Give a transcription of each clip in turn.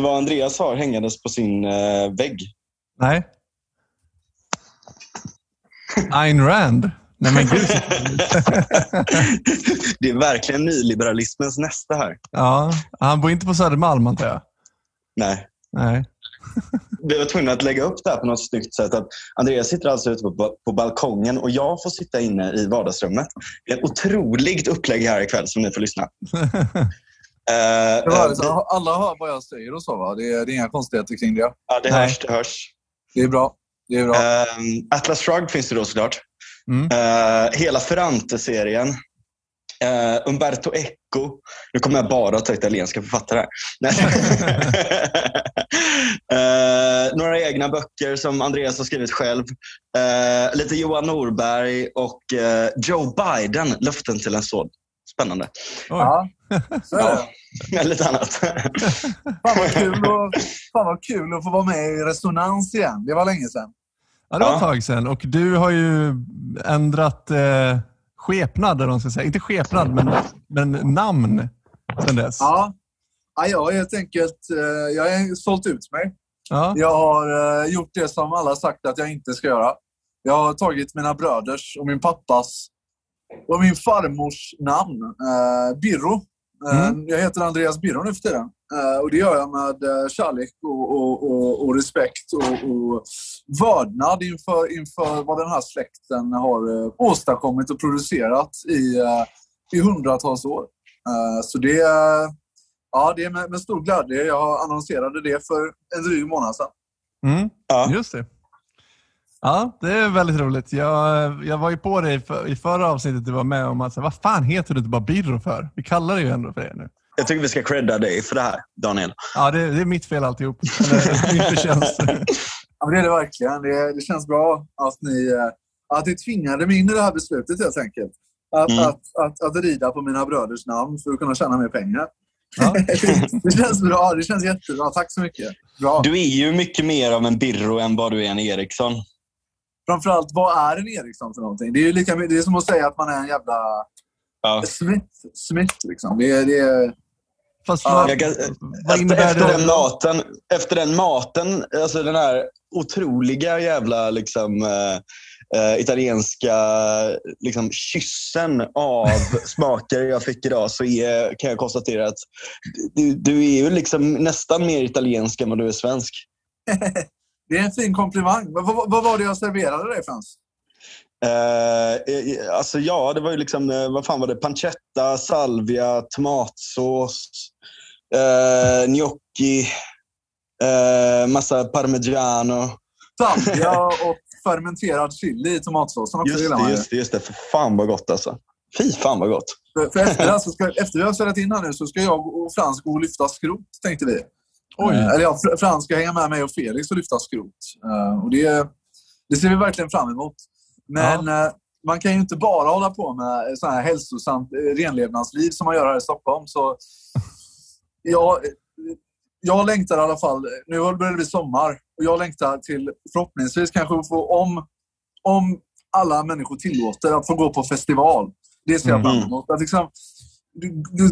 du vad Andreas har hängandes på sin eh, vägg? Nej. Ayn Rand? Nej men gud. det är verkligen nyliberalismens nästa här. Ja, han bor inte på Södermalm antar jag? Nej. Nej. Vi var tvungna att lägga upp det här på något snyggt sätt. Att Andreas sitter alltså ute på, på balkongen och jag får sitta inne i vardagsrummet. Det är ett otroligt upplägg här ikväll som ni får lyssna. Uh, alla hör vad jag säger och så va? Det är, det är inga konstigheter kring det? Ja, det hörs. Det hörs. Det är bra. Det är bra. Uh, Atlas Shrugged finns det då såklart. Mm. Hela Ferrante-serien. Uh, Umberto Eco. Nu kommer jag bara att ta italienska författare uh, några egna böcker som Andreas har skrivit själv. Uh, lite Johan Norberg och Joe Biden, Luften till en sådd. Spännande. Ja, så är det. Ja, lite annat. fan, vad kul att, fan vad kul att få vara med i Resonans igen. Det var länge sedan. Ja, det var ett tag sedan. Och du har ju ändrat eh, skepnad, eller man ska säga. Inte skepnad, men, men namn sedan dess. Ja. ja, jag har helt enkelt eh, jag har sålt ut mig. Ja. Jag har eh, gjort det som alla sagt att jag inte ska göra. Jag har tagit mina bröders och min pappas och min farmors namn, eh, Birro. Eh, mm. Jag heter Andreas Birro nu för tiden. Eh, och det gör jag med eh, kärlek och, och, och, och respekt och, och vördnad inför, inför vad den här släkten har åstadkommit och producerat i, i hundratals år. Så det, ja, det är med, med stor glädje jag annonserade det för en dryg månad sedan. Mm. Ja. Just det. Ja, det är väldigt roligt. Jag, jag var ju på dig för, i förra avsnittet du var med om att vad fan heter du inte bara Birro för? Vi kallar det ju ändå för det nu. Jag tycker vi ska credda dig för det här, Daniel. Ja, det, det är mitt fel alltihop. Eller, min förtjänst. ja, det är det verkligen. Det, det, känns bra att ni, eh, att ni tvingade mig in i det här beslutet helt enkelt. Att, mm. att, att, att rida på mina bröders namn för att kunna tjäna mer pengar. Ja. det känns bra. Det känns jättebra. Tack så mycket. Bra. Du är ju mycket mer av en Birro än vad du är en Eriksson framförallt, vad är en Ericsson för någonting? Det är, lika, det är som att säga att man är en jävla ja. Smith. Smith liksom. det, är, det är, Fast ja. kan, efter, efter, den maten, efter den maten, alltså den här otroliga jävla liksom, äh, italienska liksom, kyssen av smaker jag fick idag så är, kan jag konstatera att du, du är ju liksom nästan mer italiensk än vad du är svensk. Det är en fin komplimang. Vad, vad, vad var det jag serverade dig Frans? Eh, alltså ja, det var ju liksom, eh, vad fan var det? Pancetta, salvia, tomatsås, eh, gnocchi, eh, massa parmigiano. Salvia och fermenterad chili i tomatsåsen också. Just det, just det, just det. För fan vad gott alltså. Fy fan vad gott. För, för efter, alltså, ska, efter vi har spelat in här nu så ska jag och Frans gå och lyfta skrot, tänkte vi. Oj. Eh, eller ja, Frans ska hänga med mig och Felix och lyfta skrot. Uh, och det, det ser vi verkligen fram emot. Men ja. uh, man kan ju inte bara hålla på med så här hälsosamt renlevnadsliv som man gör här i Stockholm. Så jag, jag längtar i alla fall. Nu börjar det bli sommar och jag längtar till förhoppningsvis kanske få om, om alla människor tillåter att få gå på festival. Det ser jag fram mm. emot. Att liksom, du, du,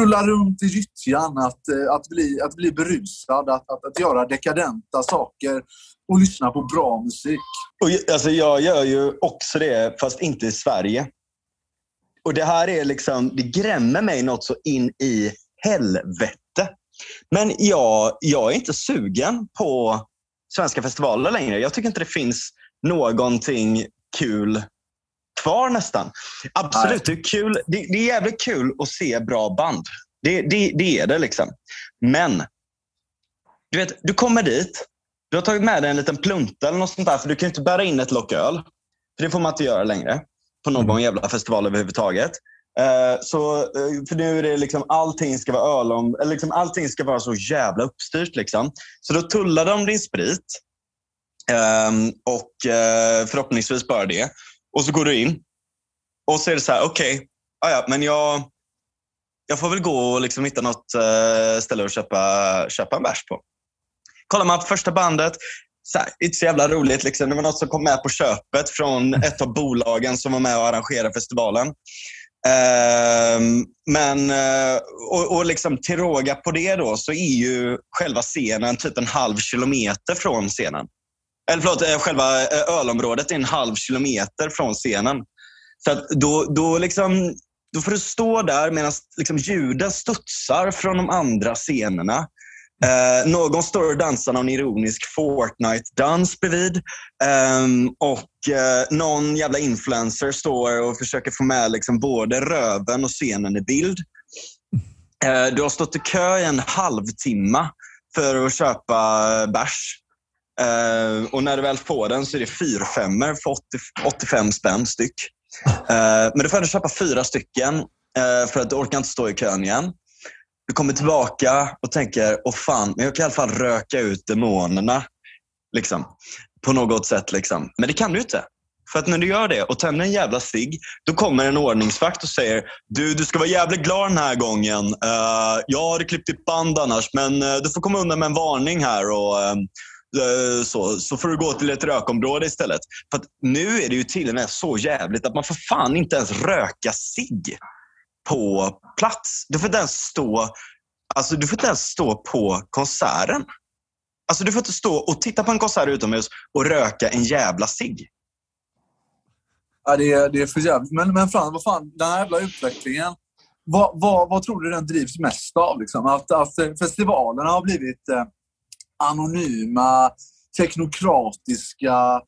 rullar runt i gyttjan, att, eh, att, bli, att bli berusad, att, att, att göra dekadenta saker och lyssna på bra musik. Och, alltså, jag gör ju också det, fast inte i Sverige. Och Det här är liksom, det grämmer mig något så in i helvete. Men jag, jag är inte sugen på svenska festivaler längre. Jag tycker inte det finns någonting kul kvar nästan. Absolut, det är, kul. Det, det, är jävligt kul att se bra band. Det, det, det är det liksom. Men, du vet, du kommer dit. Du har tagit med dig en liten plunta eller något sånt där, för du kan inte bära in ett lock öl. För det får man inte göra längre på någon mm. jävla festival överhuvudtaget. Uh, så, uh, för nu är det liksom allting ska vara öl om, eller liksom allting ska vara så jävla uppstyrt. Liksom. Så då tullar de din sprit. Um, och uh, förhoppningsvis bara det. Och så går du in och så är det så här, okej, okay, ja, men jag, jag får väl gå och liksom hitta något uh, ställe att köpa, köpa en bärs på. Kollar man på första bandet, så här, inte så jävla roligt. Liksom. Det var något som kom med på köpet från ett av bolagen som var med och arrangerade festivalen. Uh, men, uh, och, och liksom till råga på det då så är ju själva scenen typ en halv kilometer från scenen. Eller förlåt, eh, själva eh, ölområdet är en halv kilometer från scenen. Så att då, då, liksom, då får du stå där medan liksom ljuden studsar från de andra scenerna. Eh, någon står och dansar någon ironisk Fortnite-dans bredvid. Eh, och eh, någon jävla influencer står och försöker få med liksom både röven och scenen i bild. Eh, du har stått i kö i en halvtimme för att köpa bärs. Uh, och när du väl får den så är det fyrfemmor för 80, 85 spänn styck. Uh, men du får ändå köpa fyra stycken uh, för att du orkar inte stå i kön igen. Du kommer tillbaka och tänker, åh fan, men jag kan i alla fall röka ut demonerna. Liksom. På något sätt. Liksom. Men det kan du inte. För att när du gör det och tänder en jävla cigg, då kommer en ordningsvakt och säger du, du ska vara jävligt glad den här gången. Uh, jag hade klippt ditt band annars, men uh, du får komma undan med en varning här. Och, uh, Eh, så, så får du gå till ett rökområde istället. För nu är det ju till och med så jävligt att man får fan inte ens röka sig på plats. Du får inte ens stå, alltså, du får inte ens stå på konserten. Alltså, du får inte stå och titta på en konsert utomhus och röka en jävla cigg. Ja, det, är, det är för jävligt. Men, men Frans, vad fan, den här jävla utvecklingen. Vad, vad, vad tror du den drivs mest av? Liksom? Att, att festivalerna har blivit eh, anonyma, teknokratiska,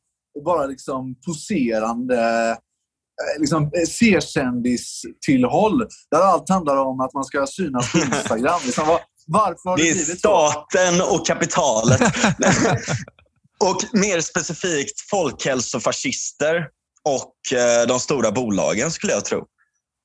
bara liksom poserande eh, liksom, eh, C-kändis-tillhåll. Där allt handlar om att man ska synas på Instagram. Liksom, var, varför har det, det är staten så? och kapitalet. och mer specifikt folkhälsofascister och eh, de stora bolagen skulle jag tro.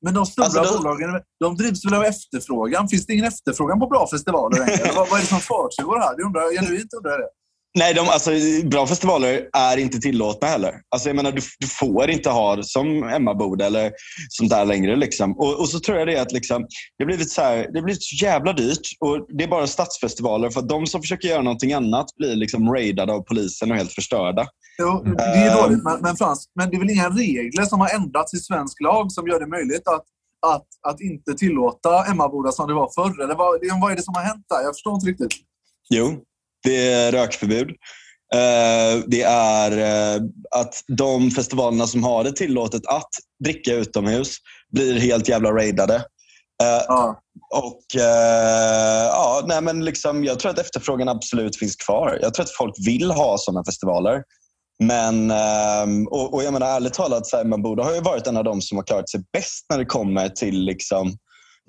Men de stora alltså, bolagen de drivs väl av efterfrågan? Finns det ingen efterfrågan på bra festivaler längre? vad, vad är det som försiggår här? Det undrar, genuint undrar jag det. Nej, de, alltså, bra festivaler är inte tillåtna heller. Alltså, jag menar, du, du får inte ha som Emmaboda eller sånt där längre. Liksom. Och, och, så tror jag det att liksom, det har blivit så, här, det har blivit så jävla dyrt. Och det är bara stadsfestivaler. För att de som försöker göra någonting annat blir liksom raidade av polisen och helt förstörda. Jo, det är uh, dåligt. Men, men, Frans, men det är väl inga regler som har ändrats i svensk lag som gör det möjligt att, att, att inte tillåta Emmaboda som det var förr? Eller vad, vad är det som har hänt där? Jag förstår inte riktigt. Jo, det är rökförbud. Uh, det är uh, att de festivalerna som har det tillåtet att dricka utomhus blir helt jävla raidade. Uh, ja. Och ja, nej men liksom, Jag tror att efterfrågan absolut finns kvar. Jag tror att folk vill ha sådana festivaler. Men, ehm, och, och jag menar ärligt talat, så här, man borde ha ju varit en av de som har klarat sig bäst när det kommer till liksom,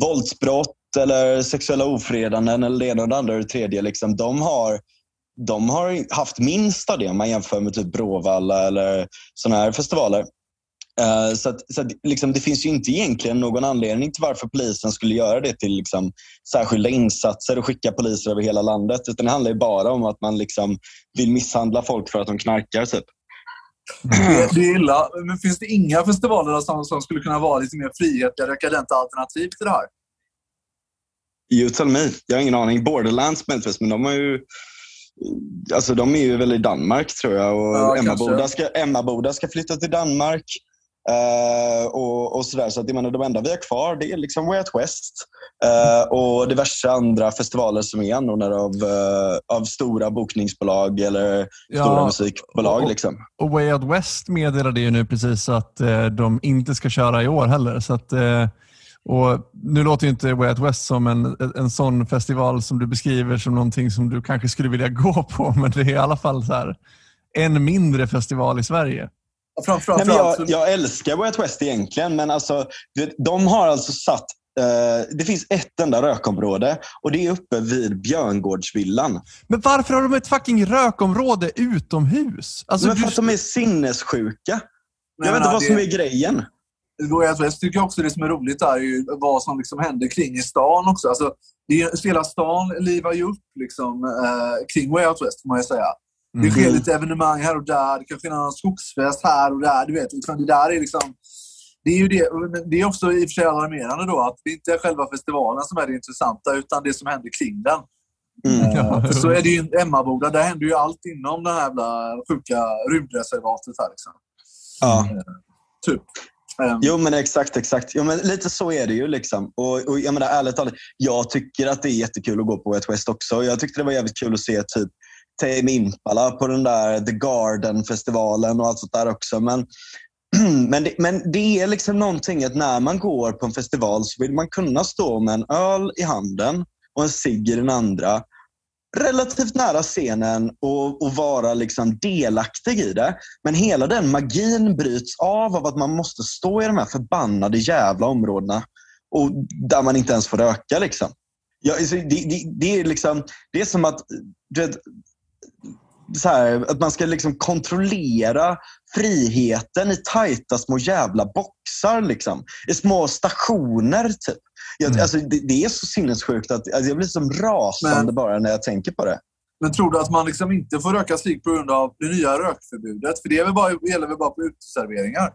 våldsbrott eller sexuella ofredanden eller det ena och det andra och det tredje. Liksom, de, har, de har haft minst av det om man jämför med typ Bråvalla eller sådana här festivaler. Uh, så, att, så att, liksom, det finns ju inte egentligen någon anledning till varför polisen skulle göra det till liksom, särskilda insatser och skicka poliser över hela landet. Utan det handlar ju bara om att man liksom, vill misshandla folk för att de knarkar. Typ. Det, det är illa. Men finns det inga festivaler som, som skulle kunna vara lite mer frihetliga, dekadenta alternativ till det här? You tell me. Jag har ingen aning. Borderlands möjligtvis, men de har ju Alltså de är ju väl i Danmark tror jag och ja, Emma, Boda ska, Emma Boda ska flytta till Danmark. Uh, och, och sådär. Så att, jag menar, de enda vi har kvar det är liksom Way Out West uh, och diverse andra festivaler som är anordnade av, uh, av stora bokningsbolag eller ja, stora musikbolag. Och, liksom. och Way Out West meddelade ju nu precis att de inte ska köra i år heller. Så att, och nu låter inte Way Out West som en, en sån festival som du beskriver som någonting som du kanske skulle vilja gå på, men det är i alla fall så här, en mindre festival i Sverige. Framför, Nej, jag, jag, älskar Way Out West egentligen, men alltså, de har alltså satt Uh, det finns ett enda rökområde och det är uppe vid Björngårdsvillan. Men varför har de ett fucking rökområde utomhus? Alltså, men för du... att de är sinnessjuka. Nej, jag vet inte vad det... som är grejen. Jag tycker också det som är roligt är ju vad som liksom händer kring i stan också. Alltså, det är, hela stan livar ju upp liksom, eh, kring Way Out West, får man ju säga. Det sker mm. lite evenemang här och där. Det kanske är någon skogsfest här och där. Du vet, liksom, det där är liksom... Det är, ju det, det är också i och för sig alarmerande då att det inte är själva festivalen som är det intressanta utan det som händer kring den. Mm. Så är det ju Emmaboda, där händer ju allt inom det här jävla sjuka rymdreservatet här. Liksom. Ja. Uh, typ. Um, jo, men exakt, exakt. Jo, men lite så är det ju. Liksom. Och, och jag menar, ärligt talat, jag tycker att det är jättekul att gå på ett West också. Jag tyckte det var jävligt kul att se typ Tame Impala på den där The Garden-festivalen och allt sånt där också. Men, men, det, men det är liksom någonting att när man går på en festival så vill man kunna stå med en öl i handen och en cigg i den andra relativt nära scenen och, och, vara liksom delaktig i det. Men hela den magin bryts av av att man måste stå i de här förbannade jävla områdena och där man inte ens får röka. Liksom. Ja, alltså, det, det, det, är liksom, det är som att vet, så här, att man ska liksom kontrollera friheten i tajta små jävla boxar. Liksom. I små stationer. Typ. Jag, mm. alltså, det, det, är så sinnessjukt att alltså, jag blir som rasande men, bara när jag tänker på det. Men tror du att man liksom inte får röka cigg på grund av det nya rökförbudet? För det är väl bara, gäller väl bara på uteserveringar?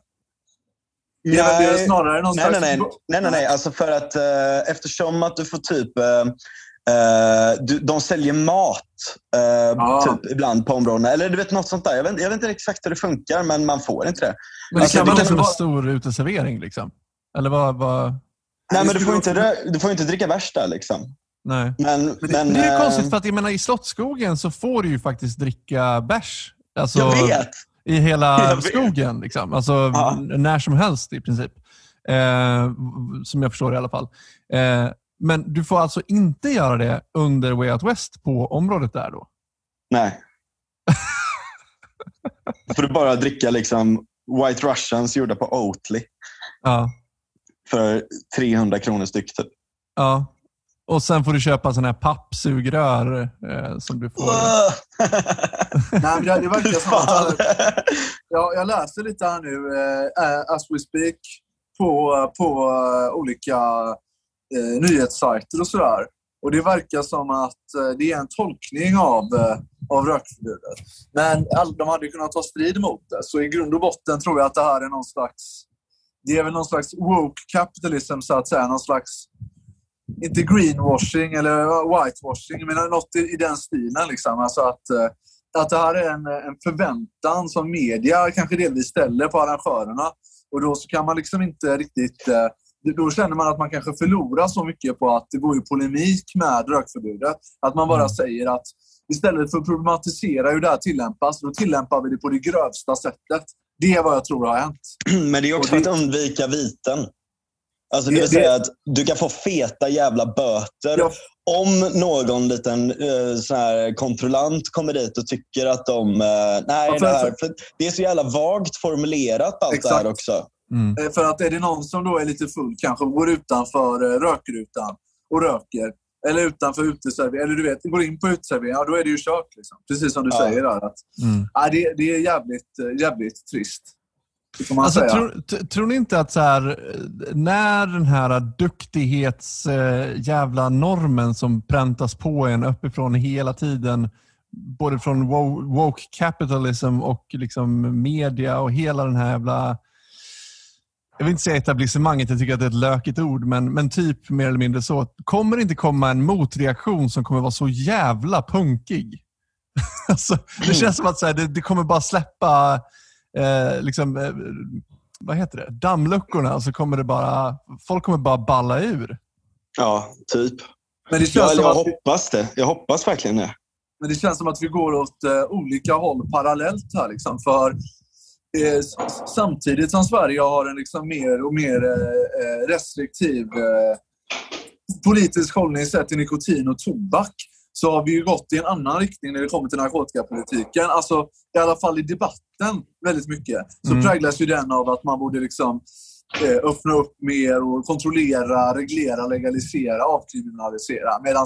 Nej, det snarare någon nej, nej, nej, nej, nej, nej. Alltså för att eh, eftersom att du får typ eh, Uh, du, de säljer mat uh, ah. typ, ibland på områdena. Eller du vet något sånt där. Jag vet, jag vet, inte exakt hur det funkar, men man får inte det. Men det alltså, kan vara som en stor uteservering? Liksom. Eller vad, vad... Nej, men du får, inte, du får inte dricka värst där. Liksom. Nej. Men, men, det, men, det är ju konstigt, för att jag menar, i Slottsskogen så får du ju faktiskt dricka bärs. Alltså, jag vet! I hela skogen. Liksom. Alltså, ja. När som helst i princip. Eh, som jag förstår det i alla fall. Eh, men du får alltså inte göra det under Way Out West på området där då? Nej. Då får du bara dricka liksom White Russians gjorda på Oatly. Ja. För 300 kronor styck typ. Ja. Och sen får du köpa sådana här pappsugrör eh, som du får... Nej, det, det verkar som att... Jag, jag läser lite här nu, eh, as we speak, på, på uh, olika eh, nyhetssajter och sådär. Och det verkar som att eh, det är en tolkning av, eh, av rökförbudet. Men all, de hade kunnat ta strid mot det. Så i grund och botten tror jag att det här är någon slags... Det är väl någon slags woke capitalism, så att säga. Någon slags... Inte greenwashing eller whitewashing, men något i, i den stilen. Liksom. Alltså att, eh, att det här är en, en förväntan som media kanske delvis ställer på arrangörerna. Och då så kan man liksom inte riktigt eh, då känner man att man kanske förlorar så mycket på att det går i polemik med rökförbudet. Att man bara mm. säger att istället för att problematisera hur det här tillämpas, då tillämpar vi det på det grövsta sättet. Det är vad jag tror har hänt. Men det är också det... att undvika viten. Alltså det vill säga att du kan få feta jävla böter ja. om någon liten uh, sån här kontrollant kommer dit och tycker att de... Uh, nej, ja, det, här, för det är så jävla vagt formulerat allt Exakt. det här också. Mm. Eh, för att är det någon som då är lite full, kanske går utanför eh, rökrutan och röker, eller utanför uteservering, eller du vet, går in på uteservering, ja, då är det ju kört. Liksom. Precis som du ja. säger där. Att, mm. ja, det, det är jävligt, eh, jävligt trist. Alltså, tror, tror ni inte att så här, när den här duktighets jävla normen som präntas på en uppifrån hela tiden, både från woke capitalism och liksom media och hela den här jävla jag vill inte säga etablissemanget, jag tycker att det är ett lökigt ord, men, men typ mer eller mindre så. Kommer det inte komma en motreaktion som kommer vara så jävla punkig? alltså, det känns som att så här, det, det, kommer bara släppa eh, liksom, eh, vad heter det? dammluckorna så kommer det bara, folk kommer bara balla ur. Ja, typ. Men det känns ja, jag hoppas det. Jag hoppas verkligen det. Men det känns som att vi går åt uh, olika håll parallellt här. Liksom. För Eh, samtidigt som Sverige har en liksom mer och mer eh, eh, restriktiv politisk hållning sett till nikotin och tobak så har vi ju gått i en annan riktning när det kommer till narkotikapolitiken. Alltså, i alla fall i debatten väldigt mycket, så mm. präglas ju den av att man borde liksom eh, öppna upp mer och kontrollera, reglera, legalisera, avkriminalisera. Medan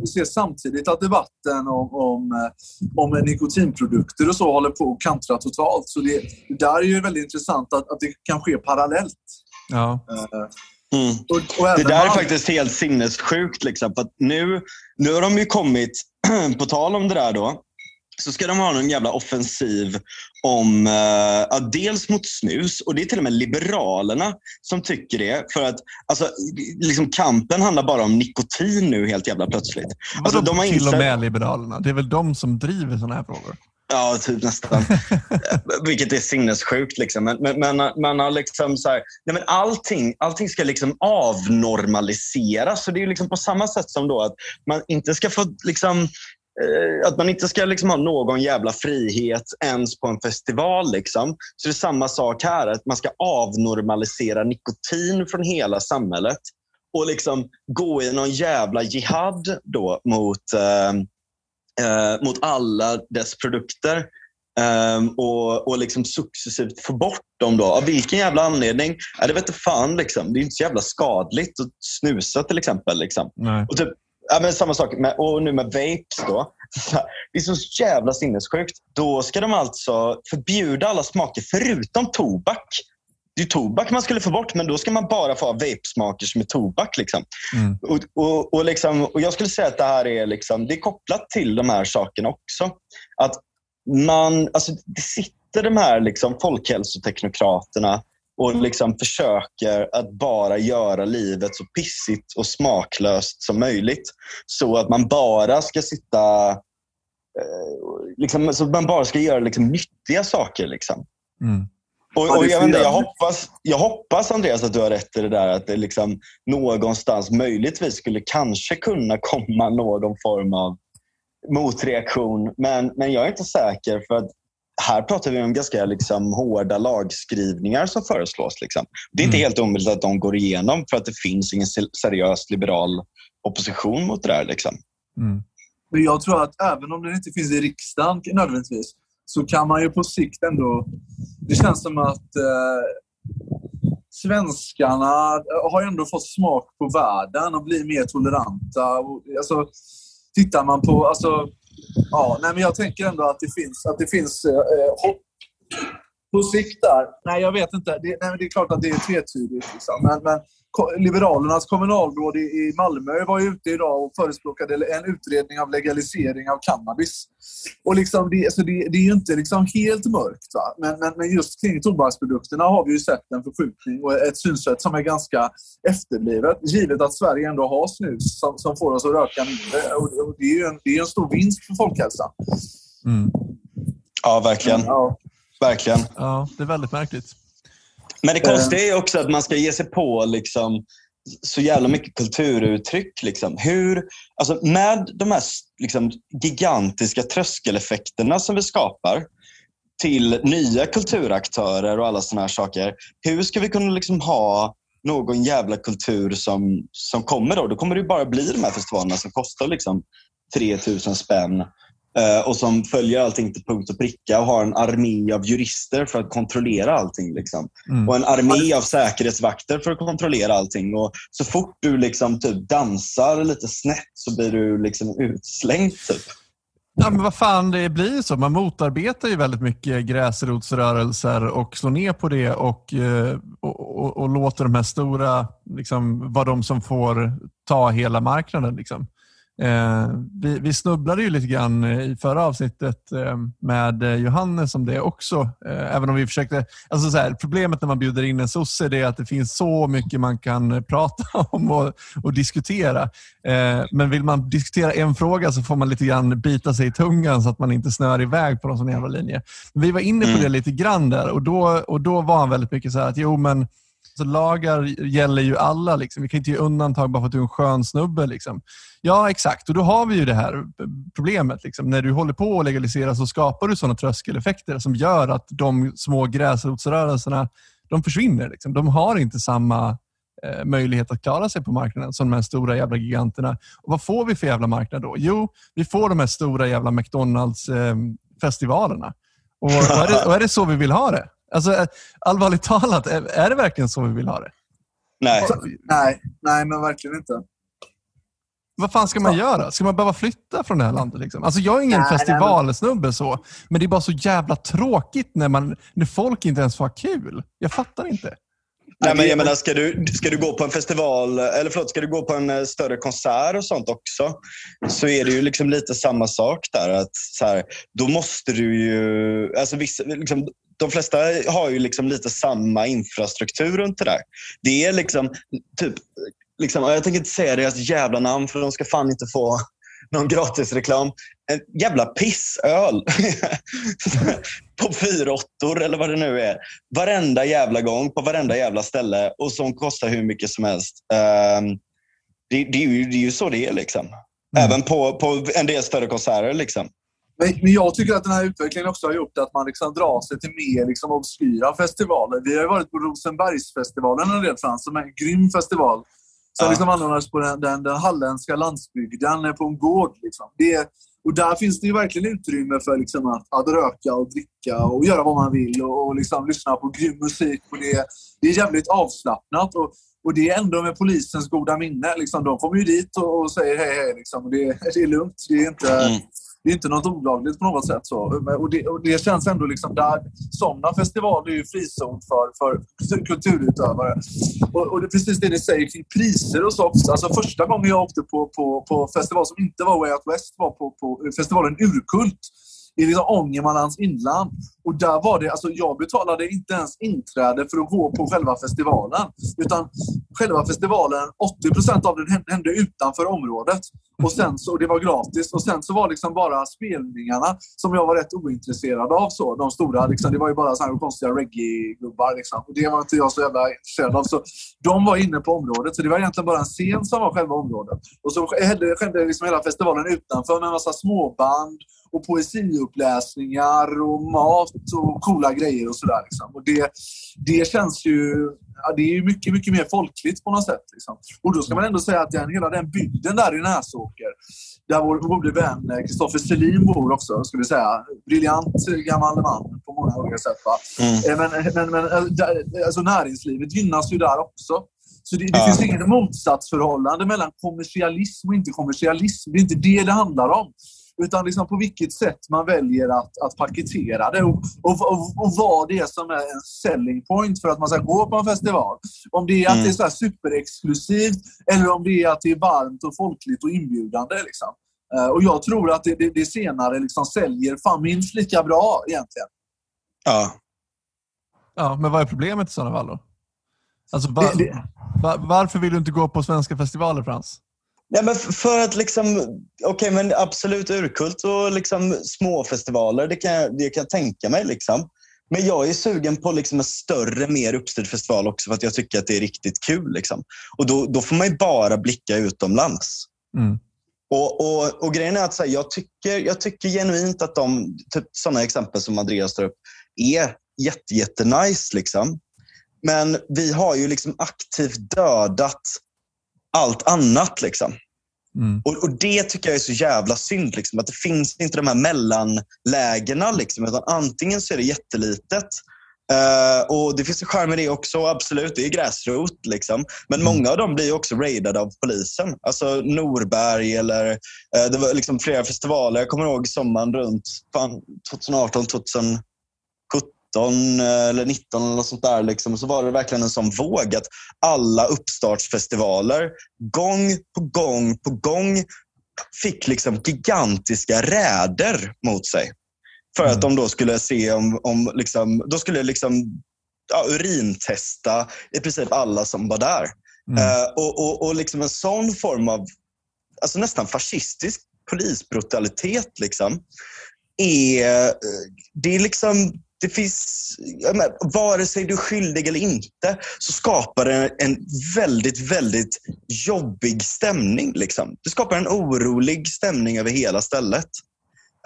vi ser samtidigt att debatten om, om, eh, om nikotinprodukter och så håller på att kantra totalt. Så det, det där är ju väldigt intressant att, att det kan ske parallellt. Ja. Uh, mm. och, och det där man... är faktiskt helt sinnessjukt. Liksom, för nu, nu har de ju kommit, på tal om det där då, så ska de ha någon jävla offensiv om, uh, dels mot snus och det är till och med Liberalerna som tycker det. För att alltså, liksom, kampen handlar bara om nikotin nu helt jävla plötsligt. Alltså, de har till och med Liberalerna? Det är väl de som driver sådana här frågor? Ja, typ nästan. Vilket är sinnessjukt. Liksom. Men, men, men man har liksom så här, nej men allting, allting ska liksom avnormaliseras. Så det är liksom på samma sätt som då att man inte ska få liksom, eh, att man inte ska liksom ha någon jävla frihet ens på en festival. Liksom. Så det är samma sak här, att man ska avnormalisera nikotin från hela samhället och liksom gå i någon jävla jihad då mot eh, eh, mot alla dess produkter. Um, och, och liksom successivt få bort dem. Då. Av vilken jävla anledning? Ja, det vet inte fan. Liksom. Det är inte så jävla skadligt att snusa till exempel. Liksom. Och typ, ja, men samma sak med, och nu med vapes. Då. Det är så jävla sinnessjukt. Då ska de alltså förbjuda alla smaker förutom tobak det är tobak man skulle få bort, men då ska man bara få ha vape-smaker som är tobak. Liksom. Mm. Och, och, och, liksom, och Jag skulle säga att det här är, liksom, det är kopplat till de här sakerna också. Att man, alltså, det sitter de här liksom, folkhälsoteknokraterna och liksom försöker att bara göra livet så pissigt och smaklöst som möjligt. Så att man bara ska sitta... Eh, liksom, så man bara ska göra liksom, nyttiga saker. Liksom. Mm. Och, och jag, inte, jag, hoppas, jag hoppas Andreas att du har rätt i det där att det liksom någonstans möjligtvis skulle kanske kunna komma någon form av motreaktion. Men, men jag är inte säker för att här pratar vi om ganska liksom, hårda lagskrivningar som föreslås. Liksom. Det är inte mm. helt omöjligt att de går igenom för att det finns ingen seriös liberal opposition mot det där. Liksom. Mm. Men jag tror att även om den inte finns i riksdagen nödvändigtvis så kan man ju på sikt ändå... Det känns som att eh, svenskarna har ändå fått smak på världen och blir mer toleranta. Alltså, tittar man på... Alltså, ja, nej, men jag tänker ändå att det finns, att det finns eh, eh hopp på sikt där. Nej, jag vet inte. Det, nej, det är klart att det är tvetydigt. Liksom. Men, men Liberalernas kommunalråd i Malmö var ute idag och förespråkade en utredning av legalisering av cannabis. Och liksom det, så det, det är ju inte liksom helt mörkt. Va? Men, men, men just kring tobaksprodukterna har vi ju sett en förskjutning och ett synsätt som är ganska efterblivet. Givet att Sverige ändå har snus som, som får oss att röka mindre. Och, och det är ju en, det är en stor vinst för folkhälsan. Mm. Ja, verkligen. Ja. Verkligen. Ja, det är väldigt märkligt. Men det konstiga är också att man ska ge sig på liksom, så jävla mycket kulturuttryck. Liksom. Hur, alltså med de här liksom, gigantiska tröskeleffekterna som vi skapar till nya kulturaktörer och alla såna här saker. Hur ska vi kunna liksom ha någon jävla kultur som, som kommer då? Då kommer det bara bli de här festivalerna som kostar liksom 3000 spänn och som följer allting till punkt och pricka och har en armé av jurister för att kontrollera allting. Liksom. Mm. Och en armé av säkerhetsvakter för att kontrollera allting. Och så fort du liksom typ dansar lite snett så blir du liksom utslängd. Typ. Ja, men vad fan, det blir så. Man motarbetar ju väldigt mycket gräsrotsrörelser och slår ner på det och, eh, och, och, och låter de här stora liksom, vara de som får ta hela marknaden. Liksom. Eh, vi, vi, snubblade ju lite grann i förra avsnittet eh, med Johannes om det också. Eh, även om vi försökte... Alltså så här, problemet när man bjuder in en sosse är att det finns så mycket man kan prata om och, och diskutera. Eh, men vill man diskutera en fråga så får man lite grann bita sig i tungan så att man inte snör iväg på någon sån jävla linje. Men vi var inne på mm. det lite grann där och då, och då var han väldigt mycket så här att jo men så lagar gäller ju alla. Liksom. Vi kan inte ge undantag bara för att du är en skön snubbe. Liksom. Ja, exakt. Och då har vi ju det här problemet. Liksom. När du håller på att legalisera så skapar du sådana tröskeleffekter som gör att de små gräsrotsrörelserna de försvinner. Liksom. De har inte samma eh, möjlighet att klara sig på marknaden som de här stora jävla giganterna. Och vad får vi för jävla marknad då? Jo, vi får de här stora jävla McDonalds-festivalerna. Eh, och, och, är det, och är det så vi vill ha det? Alltså, eh, allvarligt talat, är det verkligen så vi vill ha det? Nej. nej, nej men verkligen inte. Vad fan ska man göra? Ska man behöva flytta från det här landet? Liksom? Alltså jag är ingen nej, festivalsnubbe så, men det är bara så jävla tråkigt när, man, när folk inte ens får ha kul. Jag fattar inte. Nej, men jag menar, ska, du, ska du gå på en festival, eller förlåt, ska du gå på en eh, större konsert och sånt också, så är det ju liksom lite samma sak där. Att så här, då måste du ju... Alltså vissa, liksom, de flesta har ju liksom lite samma infrastruktur runt det där. Det är liksom, typ, liksom, jag tänker inte säga deras jävla namn för de ska fan inte få någon gratisreklam. En jävla pissöl. på fyråttor eller vad det nu är. Varenda jävla gång, på varenda jävla ställe. Och som kostar hur mycket som helst. Um, det, det, är ju, det är ju så det är. liksom. Mm. Även på, på en del större konserter. Liksom. Men, men jag tycker att den här utvecklingen också har gjort att man liksom drar sig till mer liksom obskyra festivaler. Vi har ju varit på Rosenbergsfestivalen en del, Frans, som är en grym festival. Som ja. liksom anordnas på den, den, den halländska landsbygden, på en gård. Liksom. Det, och där finns det ju verkligen utrymme för liksom att, att röka och dricka och göra vad man vill och, och liksom lyssna på grym musik. Och det, det är jävligt avslappnat. Och, och det är ändå med polisens goda minne. Liksom, de kommer ju dit och, och säger hej, hej. Liksom, det, det är lugnt. Det är inte... Mm det är inte något olagligt på något sätt. Så. Och, det, och det känns ändå liksom där... sådana festivaler är ju frizon för, för kulturutövare. Och, och det är precis det ni säger kring priser och så också. Alltså första gången jag åkte på, på, på festival som inte var Way Out West var på, på festivalen Urkult i liksom Ångermanlands inland. Och där var det, alltså jag betalade inte ens inträde för att gå på själva festivalen. Utan själva festivalen, 80% av den hände utanför området. Och, sen så, och det var gratis. Och sen så var liksom bara spelningarna som jag var rätt ointresserad av. Så, de stora, liksom, det var ju bara så här konstiga reggae-gubbar. Liksom. Och det var inte jag så jävla intresserad av. Så de var inne på området. Så det var egentligen bara en scen som var själva området. Och så skedde liksom hela festivalen utanför med en massa småband och poesiuppläsningar och mat och coola grejer och sådär. Liksom. Och det, det känns ju ja, det är mycket, mycket mer folkligt på något sätt. Liksom. Och då ska man ändå säga att den, hela den bygden där i Näsåker, där vår gode vän Kristoffer Selin bor också, ska vi säga. Briljant gammal man på många olika sätt. Mm. Eh, men, men, men eh, alltså, näringslivet gynnas ju där också. Så det, det ja. finns inget motsatsförhållande mellan kommersialism och inte kommersialism. Det är inte det det handlar om. Utan liksom på vilket sätt man väljer att, att paketera det och, och, och, och vad det är som är en selling point för att man ska gå på en festival. Om det är att mm. det är så superexklusivt eller om det är att det är varmt och folkligt och inbjudande. Liksom. Uh, och jag tror att det, det, det senare liksom säljer fan minst lika bra egentligen. Ja. Ja, men vad är problemet i sådana fall då? Alltså, var, det, var, varför vill du inte gå på svenska festivaler, Frans? Nej, men för att liksom, okej okay, men absolut urkult och liksom småfestivaler, det kan, jag, det kan jag tänka mig. Liksom. Men jag är sugen på liksom en större, mer uppstyrd festival också för att jag tycker att det är riktigt kul. Liksom. Och då, då får man ju bara blicka utomlands. Mm. Och, och, och grejen är att här, jag, tycker, jag tycker genuint att de, typ, sådana exempel som Andreas tar upp är jätte, jätte nice, liksom. Men vi har ju liksom aktivt dödat allt annat. Liksom. Mm. Och, och, Det tycker jag är så jävla synd. Liksom, att det finns inte de här mellanlägena. Liksom, utan antingen så är det jättelitet Uh, och Det finns en charm i det också, absolut. Det är gräsrot. Liksom. Men mm. många av dem blir också raidade av polisen. Alltså Norberg eller uh, det var liksom flera festivaler. Jag kommer ihåg sommaren runt 2018, 2017 18 eller 19 eller något sånt där. Liksom. Så var det verkligen en sån våg att alla uppstartsfestivaler gång på gång på gång fick liksom gigantiska räder mot sig. För att mm. de då skulle se om, om liksom, då skulle liksom ja, urintesta i princip alla som var där. Mm. Uh, och, och, och liksom en sån form av alltså nästan fascistisk polisbrutalitet liksom, är, det är liksom det finns, menar, vare sig du är skyldig eller inte, så skapar det en väldigt, väldigt jobbig stämning. Liksom. Det skapar en orolig stämning över hela stället.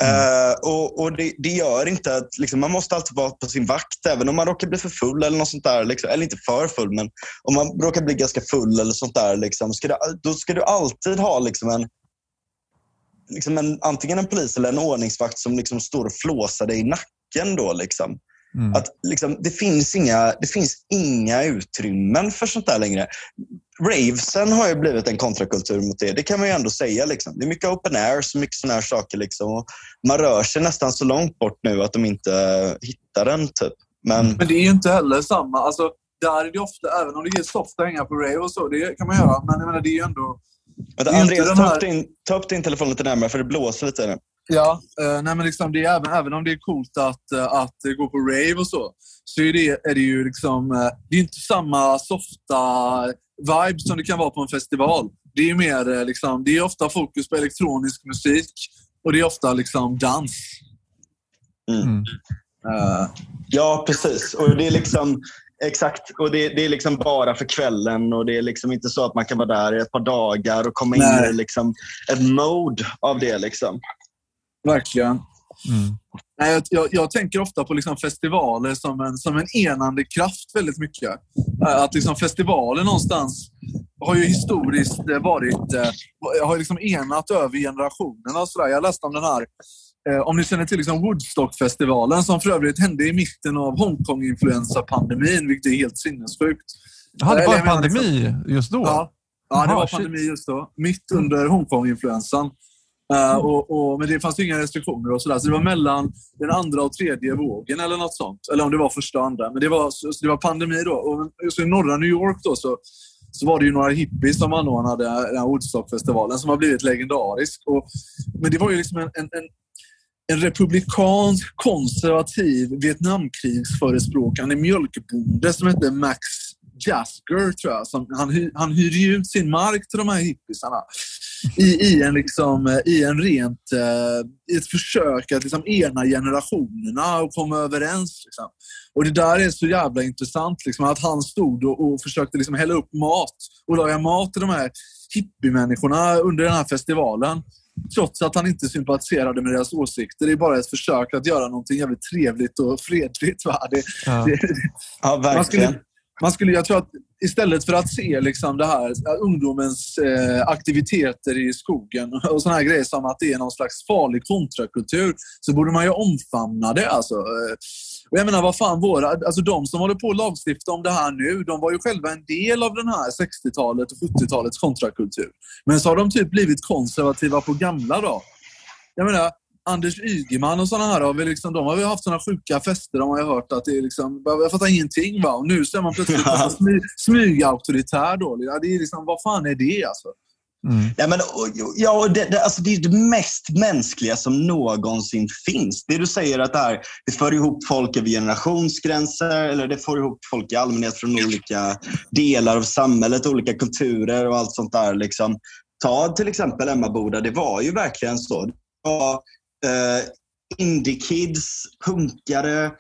Mm. Uh, och, och det, det, gör inte att liksom, man måste alltid vara på sin vakt, även om man råkar bli för full eller något sånt där. Liksom. Eller inte för full, men om man råkar bli ganska full eller sånt där. Liksom, ska du, då ska du alltid ha liksom, en, liksom en, antingen en polis eller en ordningsvakt som liksom står och flåsar dig i nacken nacken. Då, liksom. Mm. Att, liksom, det, finns inga, det finns inga utrymmen för sånt där längre. Ravesen har ju blivit en kontrakultur mot det. Det kan man ju ändå säga. Liksom. Det är mycket open air, så mycket såna här saker. Liksom. man rör sig nästan så långt bort nu att de inte hittar den. Typ. Men, men det är ju inte heller samma. Alltså, där är det ofta, även om det är soft att hänga på rave och så, det kan man göra. Men jag menar, det är ju ändå... Vänta, Andreas, ta, upp din, ta upp din telefon lite närmare för det blåser lite. Ja, eh, nej men liksom det är även, även om det är coolt att, eh, att gå på rave och så, så är det, är det ju liksom... Eh, det är inte samma softa vibe som det kan vara på en festival. Det är mer eh, liksom, det är ofta fokus på elektronisk musik och det är ofta liksom dans. Mm. Uh, ja, precis. Och det är liksom Exakt, och det, det, är liksom bara för kvällen och det är liksom inte så att man kan vara där i ett par dagar och komma Nej. in i liksom ett mode av det. Liksom. Verkligen. Mm. Nej, jag, jag, jag, tänker ofta på liksom festivaler som en, som en enande kraft väldigt mycket. Att liksom festivaler någonstans har ju historiskt varit, eh, har liksom enat över generationerna. Så där. Jag läste om den här Eh, om ni känner till liksom Woodstockfestivalen som för övrigt hände i mitten av Hongkong-influensapandemin, vilket är helt sinnessjukt. Jaha, det var en pandemi liksom, just då? Ja, ja det var pandemi just då. Mitt under Hongkong-influensan. Uh, och, och, men det fanns inga restriktioner och sådär. Så det var mellan den andra och tredje vågen eller något sånt. Eller om det var första och andra. Men det var, så det var pandemi då. Och så I norra New York då så, så var det ju några hippies som anordnade den här Woodstockfestivalen som har blivit legendarisk. Och, men det var ju liksom en, en, en en republikansk konservativ Vietnamkrigsförespråkande mjölkbonde som hette Max Jasker, tror jag. Som, han, han hyrde ju ut sin mark till de här hippisarna i, i, en, liksom, i en rent, uh, i ett försök att liksom ena generationerna och komma överens. Liksom. Och Det där är så jävla intressant, liksom, att han stod och, och försökte liksom hälla upp mat och laga mat till de här hippiemänniskorna under den här festivalen. Trots att han inte sympatiserade med deras åsikter. Det är bara ett försök att göra någonting jävligt trevligt och fredligt. Va? Det, ja. Det, ja, verkligen. Man skulle, man skulle, jag tror att istället för att se liksom det här, ungdomens eh, aktiviteter i skogen och såna här grejer som att det är någon slags farlig kontrakultur, så borde man ju omfamna det. Alltså. Och jag menar, vad fan, våra, alltså de som håller på att lagstifta om det här nu, de var ju själva en del av den här 60-talet och 70-talets kontrakultur. Men så har de typ blivit konservativa på gamla då. Jag menar, Anders Ygeman och sådana här, har vi liksom, de har vi haft sådana sjuka fester. De har jag hört att det är liksom, jag fattar ingenting. Va? Och nu så är man plötsligt smy, smygauktoritär. Då. Ja, det är liksom, vad fan är det alltså? Mm. Ja, men, ja, det, det, alltså det är det mest mänskliga som någonsin finns. Det du säger att det, här, det för ihop folk över generationsgränser eller det får ihop folk i allmänhet från olika delar av samhället, olika kulturer och allt sånt där. Liksom. Ta till exempel Emmaboda, det var ju verkligen så. Det var eh, indie-kids, punkare,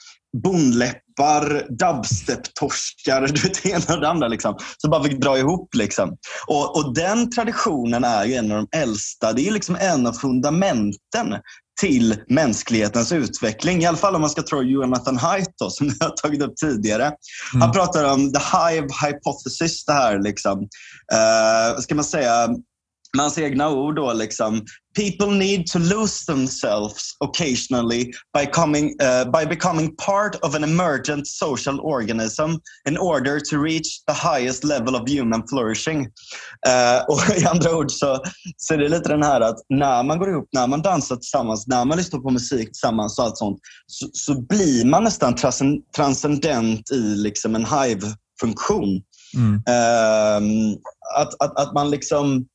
bondläppar, dubstep-torskar, du vet det ena och det andra. Liksom. Så bara fick dra ihop. Liksom. Och, och den traditionen är ju en av de äldsta. Det är liksom en av fundamenten till mänsklighetens utveckling. I alla fall om man ska tro Jonathan Haidt då, som jag har tagit upp tidigare. Mm. Han pratar om the hive hypothesis, det här liksom, uh, ska man säga, med hans egna ord då liksom, people need to lose themselves occasionally by, coming, uh, by becoming part of an emergent social organism in order to reach the highest level of human flourishing. Uh, och I andra ord så, så är det lite den här att när man går ihop, när man dansar tillsammans, när man lyssnar på musik tillsammans och allt sånt, så, så blir man nästan transcendent i liksom en hive-funktion. Mm. Uh, att, att, att man liksom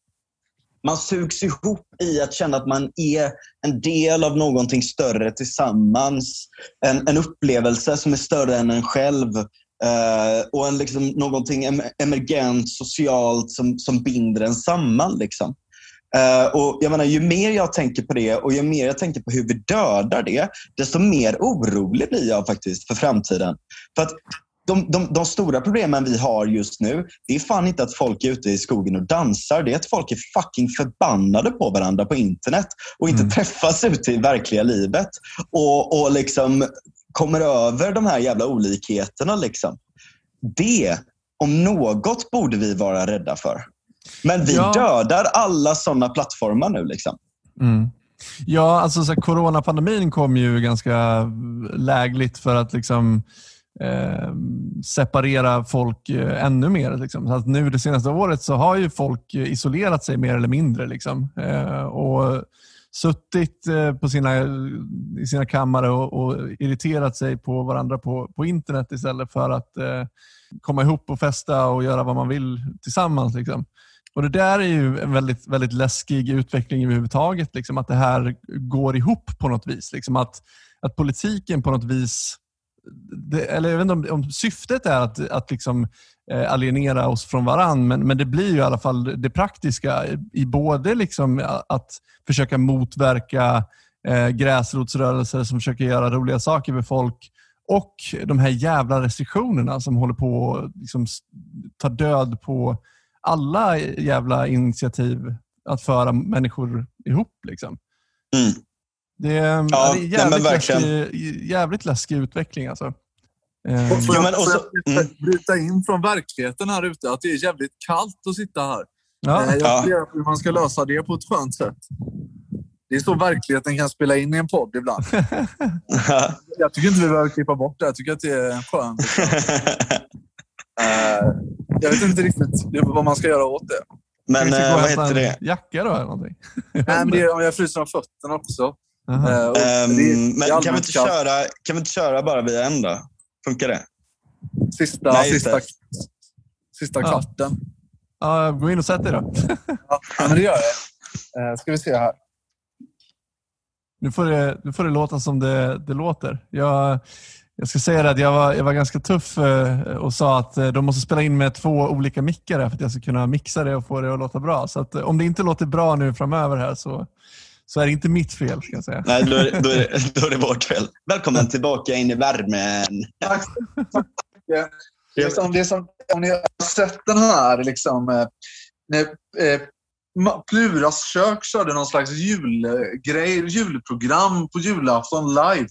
man sugs ihop i att känna att man är en del av någonting större tillsammans. En, en upplevelse som är större än en själv. Uh, och en, liksom, någonting emergent, socialt som, som binder en samman. Liksom. Uh, och jag menar, ju mer jag tänker på det och ju mer jag tänker på hur vi dödar det, desto mer orolig blir jag faktiskt för framtiden. För att de, de, de, stora problemen vi har just nu, det är fan inte att folk är ute i skogen och dansar. Det är att folk är fucking förbannade på varandra på internet och inte mm. träffas ute i verkliga livet. Och, och liksom kommer över de här jävla olikheterna. Liksom. Det, om något, borde vi vara rädda för. Men vi ja. dödar alla sådana plattformar nu. Liksom. Mm. Ja, alltså så här, coronapandemin kom ju ganska lägligt för att liksom eh, separera folk eh, ännu mer. Liksom. Så att nu det senaste året så har ju folk eh, isolerat sig mer eller mindre. Liksom. Eh, och suttit eh, på sina, i sina kammare och, och, irriterat sig på varandra på, på internet istället för att eh, komma ihop och festa och göra vad man vill tillsammans. Liksom. Och Det där är ju en väldigt, väldigt läskig utveckling överhuvudtaget. Liksom, att det här går ihop på något vis. Liksom, att, att politiken på något vis det, eller jag vet inte om, om syftet är att, att liksom, eh, alienera oss från varann, men, men det blir ju i alla fall det praktiska i, i både liksom att försöka motverka eh, gräsrotsrörelser som försöker göra roliga saker med folk och de här jävla restriktionerna som håller på att liksom, ta död på alla jävla initiativ att föra människor ihop. Liksom. Mm. Det, ja, det är jävligt, läskig, jävligt läskig utveckling. Alltså. Eh, får jag, också, mm. bryta in från verkligheten här ute? Att det är jävligt kallt att sitta här. Ja. Eh, jag funderar hur man ska lösa det på ett skönt sätt. Det är så verkligheten kan spela in i en podd ibland. jag tycker inte vi behöver klippa bort det. Jag tycker att det är skönt. uh, jag vet inte riktigt vad man ska göra åt det. Men uh, vad heter det? Jacka då eller någonting? Nej, men det är, jag fryser om fötterna också. Um, men kan vi, inte köra, kan vi inte köra bara via en då? Funkar det? Sista, Nej, sista, sista ja. kvarten. Ja, gå in och sätt dig då. ja, men det gör jag. Uh, ska vi se här. Nu får det, nu får det låta som det, det låter. Jag, jag ska säga att jag var, jag var ganska tuff eh, och sa att de måste spela in med två olika mickar för att jag ska kunna mixa det och få det att låta bra. Så att, om det inte låter bra nu framöver här så, så är det inte mitt fel. Ska jag säga. Nej, då är, då är, det, då är det vårt fel. Välkommen tillbaka in i värmen. Tack, tack det är som, det är som, om ni har sett den här, liksom, eh, när, eh, Pluras kök körde någon slags julgrej, julprogram på julafton live.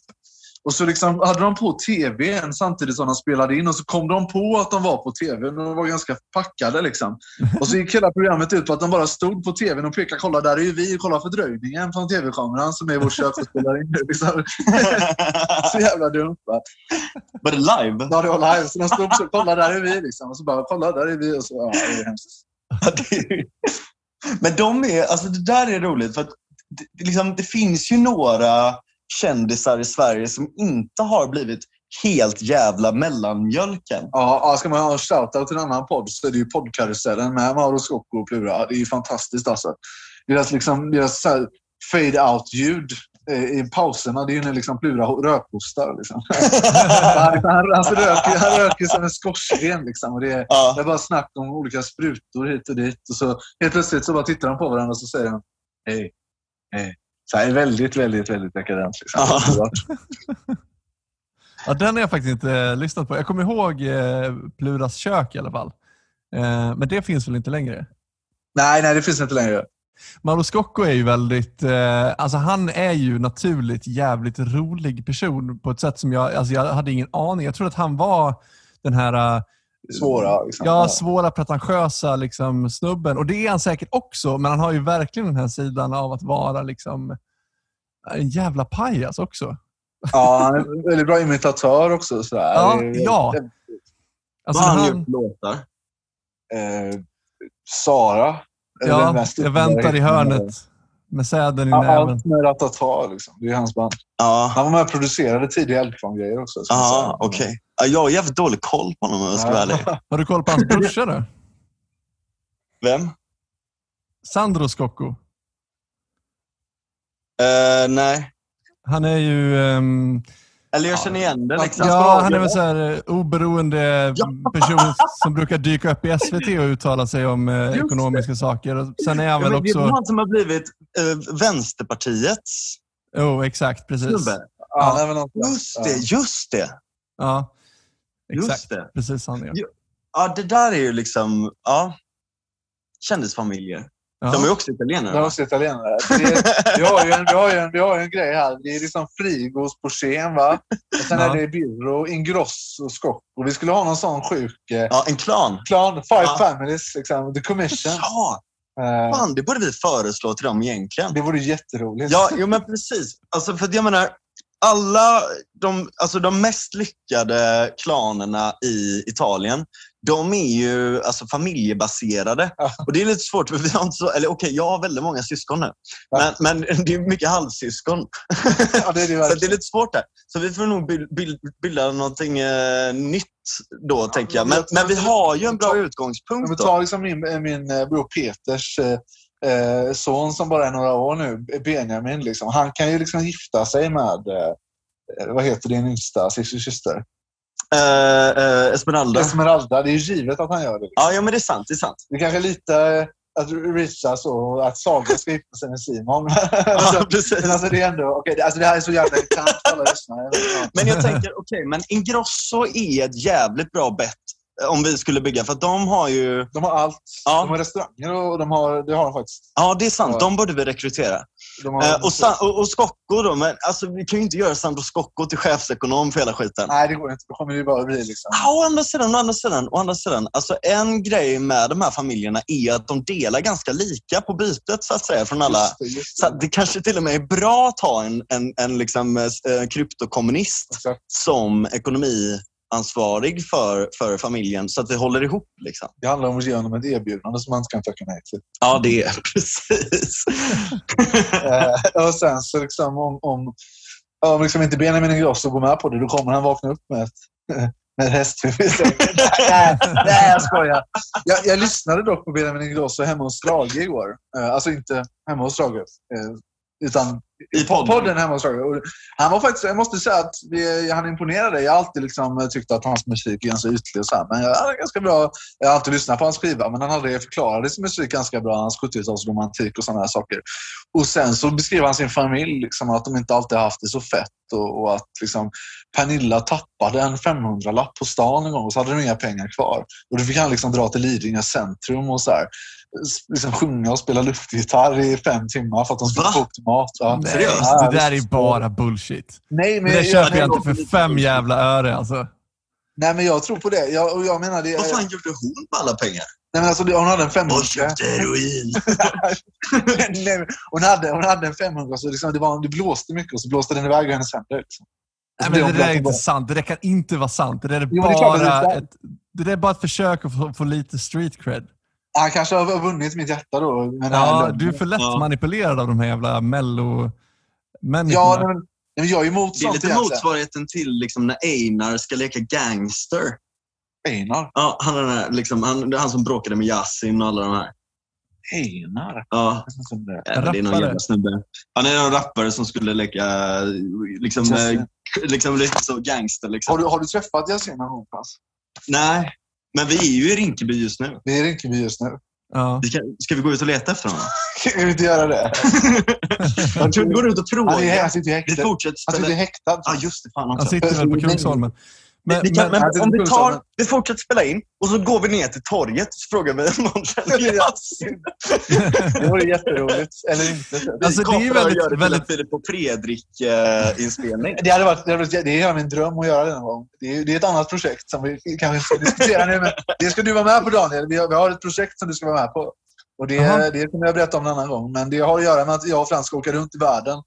Och så liksom hade de på tvn samtidigt som de spelade in och så kom de på att de var på tv. De var ganska packade liksom. Och så gick hela programmet ut på att de bara stod på tvn och pekade. Kolla, där är ju vi. Kolla fördröjningen från tv-kameran som är i vårt kök och spelar in. Liksom. så jävla dumt va? Var det live? Ja, det var live. Så de stod och kolla, där är vi. Liksom. Och så bara, kolla, där är vi. Och så, ja, det är hemskt. Men de är, alltså det där är roligt för att det, liksom, det finns ju några kändisar i Sverige som inte har blivit helt jävla mellanmjölken. Ja, ska man ha en shoutout till en annan podd så är det ju poddkarusellen med Mauro Scocco och Plura. Det är ju fantastiskt alltså. Deras, liksom, deras fade-out-ljud eh, i pauserna, det är ju när liksom Plura rökhostar. Liksom. han, han, alltså röker, han röker som en skorsten. Liksom, och det, är, ja. det är bara snack om olika sprutor hit och dit. Och så helt plötsligt så bara tittar de på varandra och så säger de hej, hej. Så här, väldigt, väldigt, väldigt dekadent. Liksom. Ja. ja, den har jag faktiskt inte eh, lyssnat på. Jag kommer ihåg eh, Pluras kök i alla fall. Eh, men det finns väl inte längre? Nej, nej det finns inte längre. Mauro Scocco är ju väldigt, eh, alltså han är ju naturligt jävligt rolig person på ett sätt som jag, alltså jag hade ingen aning. Jag trodde att han var den här svåra. Liksom. Ja, svåra, pretentiösa liksom, snubben. Och det är han säkert också, men han har ju verkligen den här sidan av att vara liksom, en jävla pajas också. Ja, han är en väldigt bra imitatör också. Sådär. Ja, ja. Alltså, Vad har han gjort låtar? Eh, Sara. Ja, jag väntar i hörnet. Med säden i ja, näven. Allt med Ratata, liksom. det är hans band. Ja. Han var med och producerade tidiga Eldkvarn-grejer också. Ja, okej. Okay. Jag har jävligt dålig koll på honom om jag ska vara ärlig. Har du koll på hans brorsa då? Vem? Sandro Scocco. Uh, nej. Han är ju... Um, Eller jag känner igen det. Liksom. Ja, han är väl så här, eh, oberoende ja. person som brukar dyka upp i SVT och uttala sig om uh, ekonomiska saker. Och sen är han väl också... Det är han som har blivit uh, Vänsterpartiets Oh, exakt, precis. Snubbe. Ja, just det, just det. Ja, exakt. Just det. Precis han, ja. ja, det där är ju liksom... Ja. Kändisfamiljer. Ja. De är också italienare. De är också italienare. vi, har ju en, vi, har ju en, vi har en grej här. Det är liksom Frigos Porschen, va? Och sen ja. är det Birro, Ingrosso, Scocco. Vi skulle ha någon sån sjuk... Eh, ja, en klan. Klan, Five ja. Families, liksom. The Commission. Ja! Uh, Fan, det borde vi föreslå till dem egentligen. Det vore jätteroligt. Ja, jo, men precis. Alltså, för jag menar, alla de, alltså de mest lyckade klanerna i Italien, de är ju alltså, familjebaserade. Och det är lite svårt, för vi har inte så, eller okej, okay, jag har väldigt många syskon nu. Men, men det är mycket halvsyskon. Ja, det, är det, så det är lite svårt där. Så vi får nog bilda någonting eh, nytt då, ja, tänker jag. Men, men vi har ju en bra utgångspunkt. Ta liksom min, min eh, bror Peters eh, eh, son som bara är några år nu, Benjamin. Liksom. Han kan ju liksom gifta sig med eh, eh, vad heter din yngsta syster? Uh, uh, Esmeralda. Esmeralda. Det är ju givet att han gör det. Ja, ja, men det är sant. Det är sant. Det är kanske lite att reacha så att Saga ska gifta sig med Simon. Ja, precis. Men alltså det är ändå, okay, alltså det här är så jävla intressant för alla lyssnare. Men jag tänker, okej, men Ingrosso är ett jävligt bra bett om vi skulle bygga. För att de har ju... De har allt. Ja. De har restauranger och de har, det har de faktiskt. Ja, det är sant. De borde vi rekrytera. Eh, och, Sa- och, och Scocco då, men alltså, vi kan ju inte göra Sandro Scocco till chefsekonom för hela skiten. Nej, det går inte. Då kommer det bara bli liksom... Ja, å andra sidan, å andra sidan, å andra sidan. Alltså en grej med de här familjerna är att de delar ganska lika på bytet så att säga från alla. Just det, just Så det. att det kanske till och med är bra att ha en, en, en liksom, eh, kryptokommunist Exakt. som ekonomiansvarig för, för familjen så att det håller ihop. Liksom. Det handlar om att ge honom ett erbjudande som han kan tacka nej till. Ja, det är precis. Eh, och sen så liksom om, om, om liksom inte Benjamin Ingrosso går med på det, då kommer han vakna upp med ett, med ett hästhuvud. nej, nej, jag skojar. Jag, jag lyssnade dock på Benjamin Ingrosso hemma hos Strage igår. Eh, alltså inte hemma hos Strage, eh, utan I podden. podden hemma hos. Och Han var faktiskt, jag måste säga att vi, han imponerade. Jag har alltid liksom tyckt att hans musik är ganska ytlig och så här, men jag, han är ganska bra. Jag har alltid lyssnat på hans skiva, men han hade förklarade sin musik ganska bra. Hans 70-talsromantik och sådana här saker. Och sen så beskriver han sin familj, liksom, att de inte alltid haft det så fett och, och att liksom, Pernilla tappade en 500-lapp på stan en gång och så hade de inga pengar kvar. Och då fick han liksom dra till Lidingö centrum och så här, liksom sjunga och spela luftgitarr i fem timmar för att de skulle Va? få upp till mat. Ja. Nej, Seriöst? Ja, det där är bara bullshit. Nej, men Det där jag, köper jag det inte för fem bullshit. jävla öre alltså. nej, men jag tror på det. Jag, och jag menar det. Vad fan gjorde hon på alla pengar? Nej, men alltså, det- hon hade en 500. Hon köpte heroin. Nej, men hon, hade, hon hade en 500 så liksom, det, var, det blåste mycket och så blåste den iväg ur hennes händer. Liksom. Nej, men det hon där är inte och sant. Det där kan inte vara sant. Det där är Jo, det är klart att det är bara ett, det där är bara ett försök att få, få lite street cred. Han kanske har vunnit mitt hjärta då. Men Ja, du är för lätt Ja. manipulerad av de här jävla mello människorna. Ja, men, men jag är emot Det är sånt lite motsvarigheten till liksom, när Einar ska leka gangster. Einar. Ja, han, är den här, liksom, han, det är han som bråkade med Yasin och alla de här. Einar? Ja, om det är. Ja, det är någon jävla snubbe. Han är en rappare som skulle leka liksom, Yasin. eh, liksom lite så gangster. Liksom. Har, du, har du träffat Yasin någon gång? Nej, men vi är ju i Rinkeby just nu. Vi är i Rinkeby just nu. Ja. Vi ska, ska vi gå ut och leta efter honom? Kan vi inte göra det? Jag tror vi går ut och Han, är, frågar. han sitter häktad. fortsätter Han sitter häktad. Ja, just det. Fan Han också. sitter väl på Kungsholmen. Men, vi kan, men, men, om vi tar, vi fortsätter spela in och så går vi ner till torget och så frågar vi om någon känner Yasin. Det vore jätteroligt. Eller inte. Alltså, det är ju väldigt- gör det till väldigt- Filip och Fredrik-inspelning. Det hade varit, det, hade varit, det är min dröm att göra det någon gång. Det är, det är ett annat projekt som vi kanske ska diskutera nu, men det ska du vara med på Daniel. Vi har, vi har ett projekt som du ska vara med på. Och det, det kommer jag berätta om en annan gång. Men det har att göra med att jag och Frans ska åka runt i världen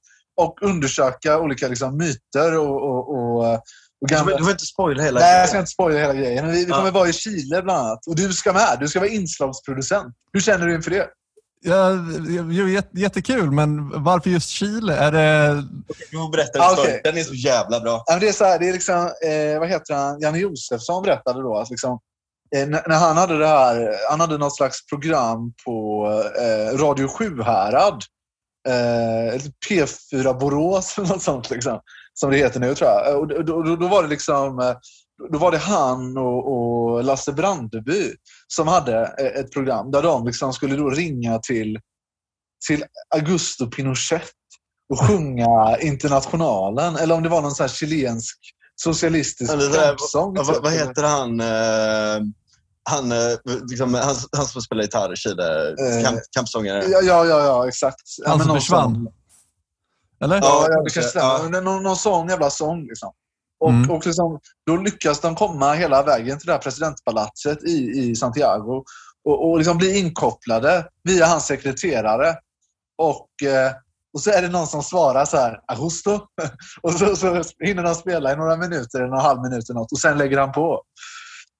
och undersöka olika liksom, myter och, och, och, och Du gamla... får, du får inte spoila hela Nej, jag ska inte spoila hela grejen. Vi, vi Ja. kommer vara i Chile bland annat. Och du ska med. Du ska vara inslagsproducent. Hur känner du inför det? ja, ja, jätte- jättekul, men varför just Chile? Är det... Du får berätta Ah, okej. Den är så jävla bra. Ja, det är så här, det är liksom, eh, vad heter han, Janne Josefsson berättade då att liksom, eh, när, han hade det här, han hade något slags program på eh, Radio Sjuhärad, eh, eller P4 Borås eller något sånt liksom, som det heter nu tror jag. Och då, då, då var det liksom, eh, då var det han och, och Lasse Brandeby som hade eh, ett program där de liksom skulle då ringa till, till Augusto Pinochet och sjunga Internationalen. Eller om det var någon sån här chilensk socialistisk så kampsång. Ja, vad, vad heter han? Eh, han, liksom, han, han som spelar gitarr i Chile. Eh, Kamp, kampsångare. Ja, ja, ja, exakt. Han som någon försvann? Eller? Ja, Ja, ja, det kanske. stämmer. Ja. Men Någon, någon sån jävla sång. Liksom. Och, Mm. och liksom, då lyckas de komma hela vägen till det här presidentpalatset i, i Santiago och, och liksom bli inkopplade via hans sekreterare. Och, eh, och så är det någon som svarar så här, Augusto. Och så, så hinner de spela i några minuter, eller en halv minut eller något, och sen lägger han på.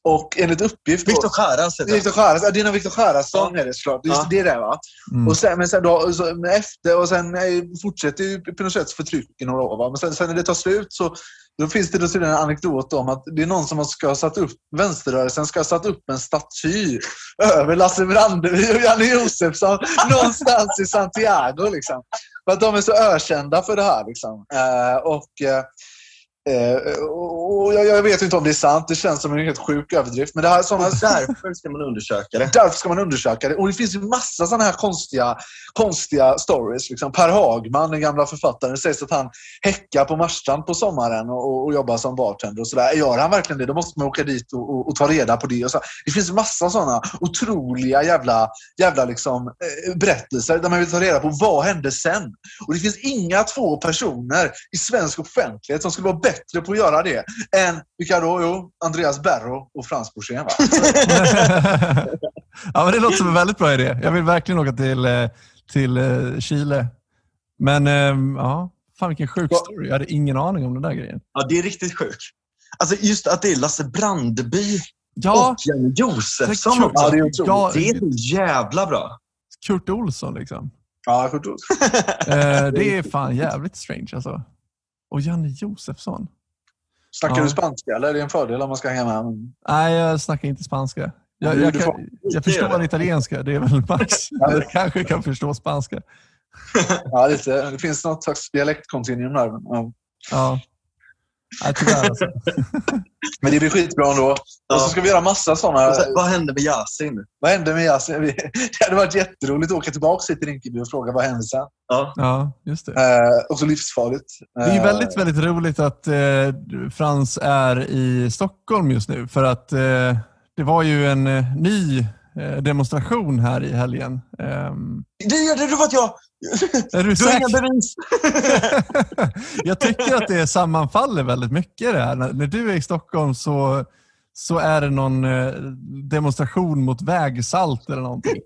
Och enligt uppgift... Viktor Jara heter Viktor Skäras, ja, det är någon Viktor Skäras-sång Ja. är det såklart. Det, Ja. det är det va? Mm. Och sen, men sen, då, så, men efter, och sen eh, fortsätter ju Pinochets förtryck i några år. Va? Men sen, sen när det tar slut så då finns det då tydligen en anekdot om att det är någon som ska ha satt upp, vänsterrörelsen ska ha satt upp en staty över Lasse Brandeby och Janne Josefsson någonstans i Santiago. Liksom. För att de är så ökända för det här. Liksom. Eh, och, eh, Eh, och jag, jag, vet inte om det är sant. Det känns som en helt sjuk överdrift. Men det här, såna, därför ska man undersöka det. Därför ska man undersöka det. Och det finns ju massa sådana här konstiga, konstiga stories. Liksom. Per Hagman, den gamla författaren, det sägs att han häckar på Marstrand på sommaren och, och, jobbar som bartender. Och sådär. Gör han verkligen det? Då måste man åka dit och, och, och ta reda på det. Och så. Det finns massa sådana otroliga jävla, jävla liksom, eh, berättelser där man vill ta reda på vad hände sen. Och det finns inga två personer i svensk offentlighet som skulle vara bättre på att göra det än, vilka då? Jo, Andreas Berro och Frans Borssén. ja, men det låter som en väldigt bra idé. Jag vill verkligen åka till, eh, till eh, Chile. Men ehm, ja, fan vilken sjuk story. Jag hade ingen aning om den där grejen. Ja, det är riktigt sjukt. Alltså just att det är Lasse Brandeby ja, och Janne Josefsson. Ja, det, är ja, det är så jävla bra. Kurt Olsson liksom. Ja, Kurt Olsson. Eh, det är fan jävligt strange alltså. Och Janne Josefsson. Snackar ja. du spanska eller är det en fördel om man ska hänga med? Nej, jag snackar inte spanska. Jag, jag, kan, jag förstår italienska, det är väl max. jag kanske kan förstå spanska. ja, lite. Det finns något slags dialektkontinuum där. Ja. ja. Nej, tyvärr alltså. Men det blir skitbra ändå. Ja. Och så ska vi göra massa sådana... vad hände med Yasin? Vad hände med Yasin? Det hade varit jätteroligt att åka tillbaka till Rinkeby och fråga vad hände sen. Ja, ja just det. Eh, och så livsfarligt. Det är väldigt, väldigt roligt att eh, Frans är i Stockholm just nu. För att eh, det var ju en eh, ny eh, demonstration här i helgen. Um... Det är det för att jag är du, du inga bevis. jag tycker att det sammanfaller väldigt mycket det här. När du är i Stockholm så, så är det någon eh, demonstration mot vägsalt eller någonting.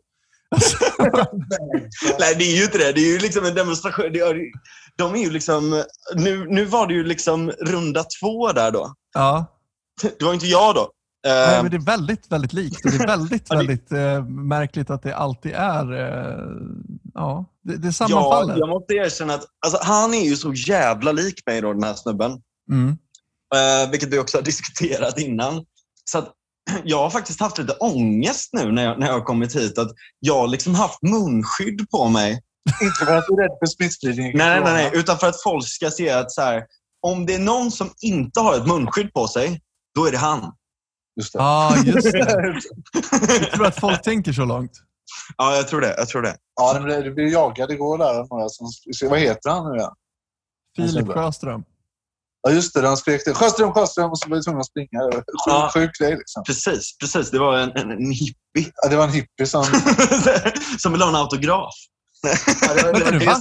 Nej, det är ju inte det. Det är ju liksom en demonstration. De är ju liksom, nu, nu var det ju liksom runda två där då. Ja. Det var inte jag då. Nej, ehm. men det är väldigt, väldigt likt. Och det är väldigt, väldigt eh, märkligt att det alltid är... Eh, ja, det, det sammanfaller. Ja, jag måste erkänna att alltså, han är ju så jävla lik mig, då, den här snubben. Mm. Eh, vilket vi också har diskuterat innan. Så att, jag har faktiskt haft lite ångest nu när jag, när jag har kommit hit. Att jag har liksom haft munskydd på mig. Inte för att du är rädd för smittspridning? Nej, nej, nej, utan för att folk ska se att så här, om det är någon som inte har ett munskydd på sig, då är det han. Just det. Ja, just det. Jag tror att folk tänker så långt. Ja, jag tror det. Jag tror det. Ja, du blev jagad igår där. Några som, vad heter han nu igen? Filip Sjöström. Ja, just det. Han skrek det. Sjöström, Sjöström och så var vi tvungna att springa. Sjuk, ja, sjuk grej liksom. Precis, precis. Det var en, en, en hippie. Ja, det var en hippie som... som ville ha en autograf. Ja, det var, det, det, va?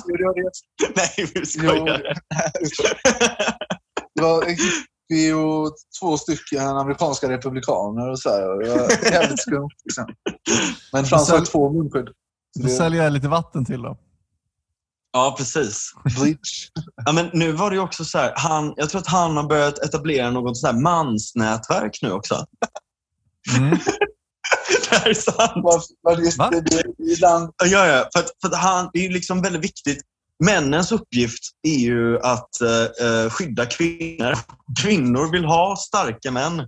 Nej, vi skojar. det var en hippie och två stycken amerikanska republikaner och så här. Det var jävligt skumt. Liksom. Men Frans har två munskydd. Då säljer jag lite vatten till då. Ja, precis. Bleach. Ja, men nu var det också så här, han, jag tror att han har börjat etablera något så här mansnätverk nu också. Mm. det här är sant. Va? Det, det, det, ja, ja, för, att, för att han, det är liksom väldigt viktigt Männens uppgift är ju att eh, eh, skydda kvinnor. Kvinnor vill ha starka män.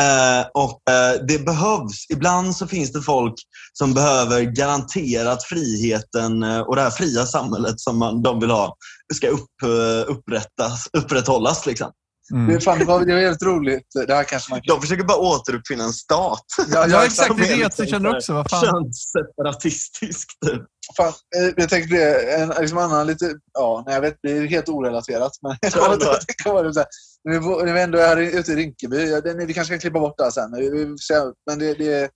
Eh, och eh, Det behövs. Ibland så finns det folk som behöver garanterat friheten eh, och det här fria samhället som man, de vill ha ska upp, eh, upprättas, upprätthållas. Liksom. Mm. Det, fan, det, var, det var helt roligt. Det här kanske man De försöker bara återuppfinna en stat. Ja, ja exakt. Det är det jag känner också. Vad fan? Könsseparatistiskt. Typ. Fan, eh, jag tänkte det, en liksom annan lite, ja, nej, jag vet, det är helt orelaterat. Men vet, det här, när vi ändå är ute i Rinkeby, vi kanske kan klippa bort det här sen. Men det, det är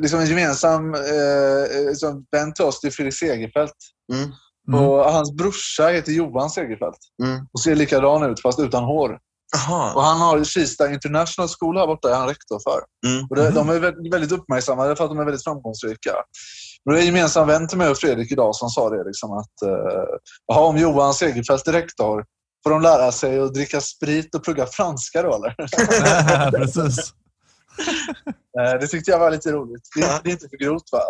liksom en gemensam eh, som vän till oss, det är Fredrik Segerfeldt. Mm. Mm. Och hans brorsa heter Johan Segerfeldt mm. och ser likadan ut fast utan hår. Aha. Och han har Kista International School här borta, är han rektor för. Mm. Och det, de är väldigt uppmärksammade för att de är väldigt framgångsrika. Och det är en gemensam vän till mig och Fredrik idag som sa det. Liksom att, uh, om Johan Segerfeldt är rektor, får de lära sig att dricka sprit och plugga franska då eller? Precis. Eh, det tyckte jag var lite roligt. Det, är, det är inte för grovt va?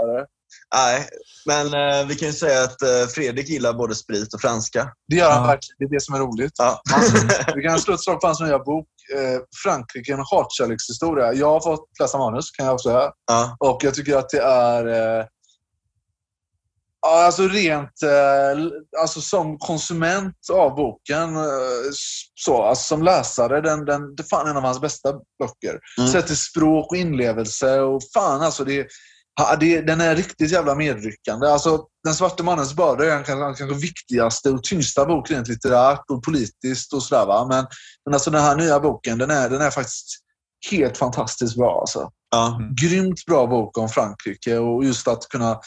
Nej, men eh, vi kan ju säga att eh, Fredrik gillar både sprit och franska. Det gör han ja. verkligen. Det är det som är roligt. Ja. vi kan slå ett slag på hans nya bok eh, Frankrike, en hatkärlekshistoria. Jag har fått läsa manus, kan jag också säga. Ja. Och jag tycker att det är... Eh, alltså rent eh, alltså som konsument av boken, eh, så, alltså som läsare, den, den, det är fan en av hans bästa böcker. Mm. Till språk och inlevelse och fan alltså det, det, den är riktigt jävla medryckande. Alltså, den svarte mannens börda är den kanske, kanske viktigaste och tyngsta bok rent litterärt och politiskt och sådär. Va? Men, men alltså den här nya boken, den är, den är faktiskt helt fantastiskt bra. Alltså. Ja. Grymt bra bok om Frankrike och just att kunna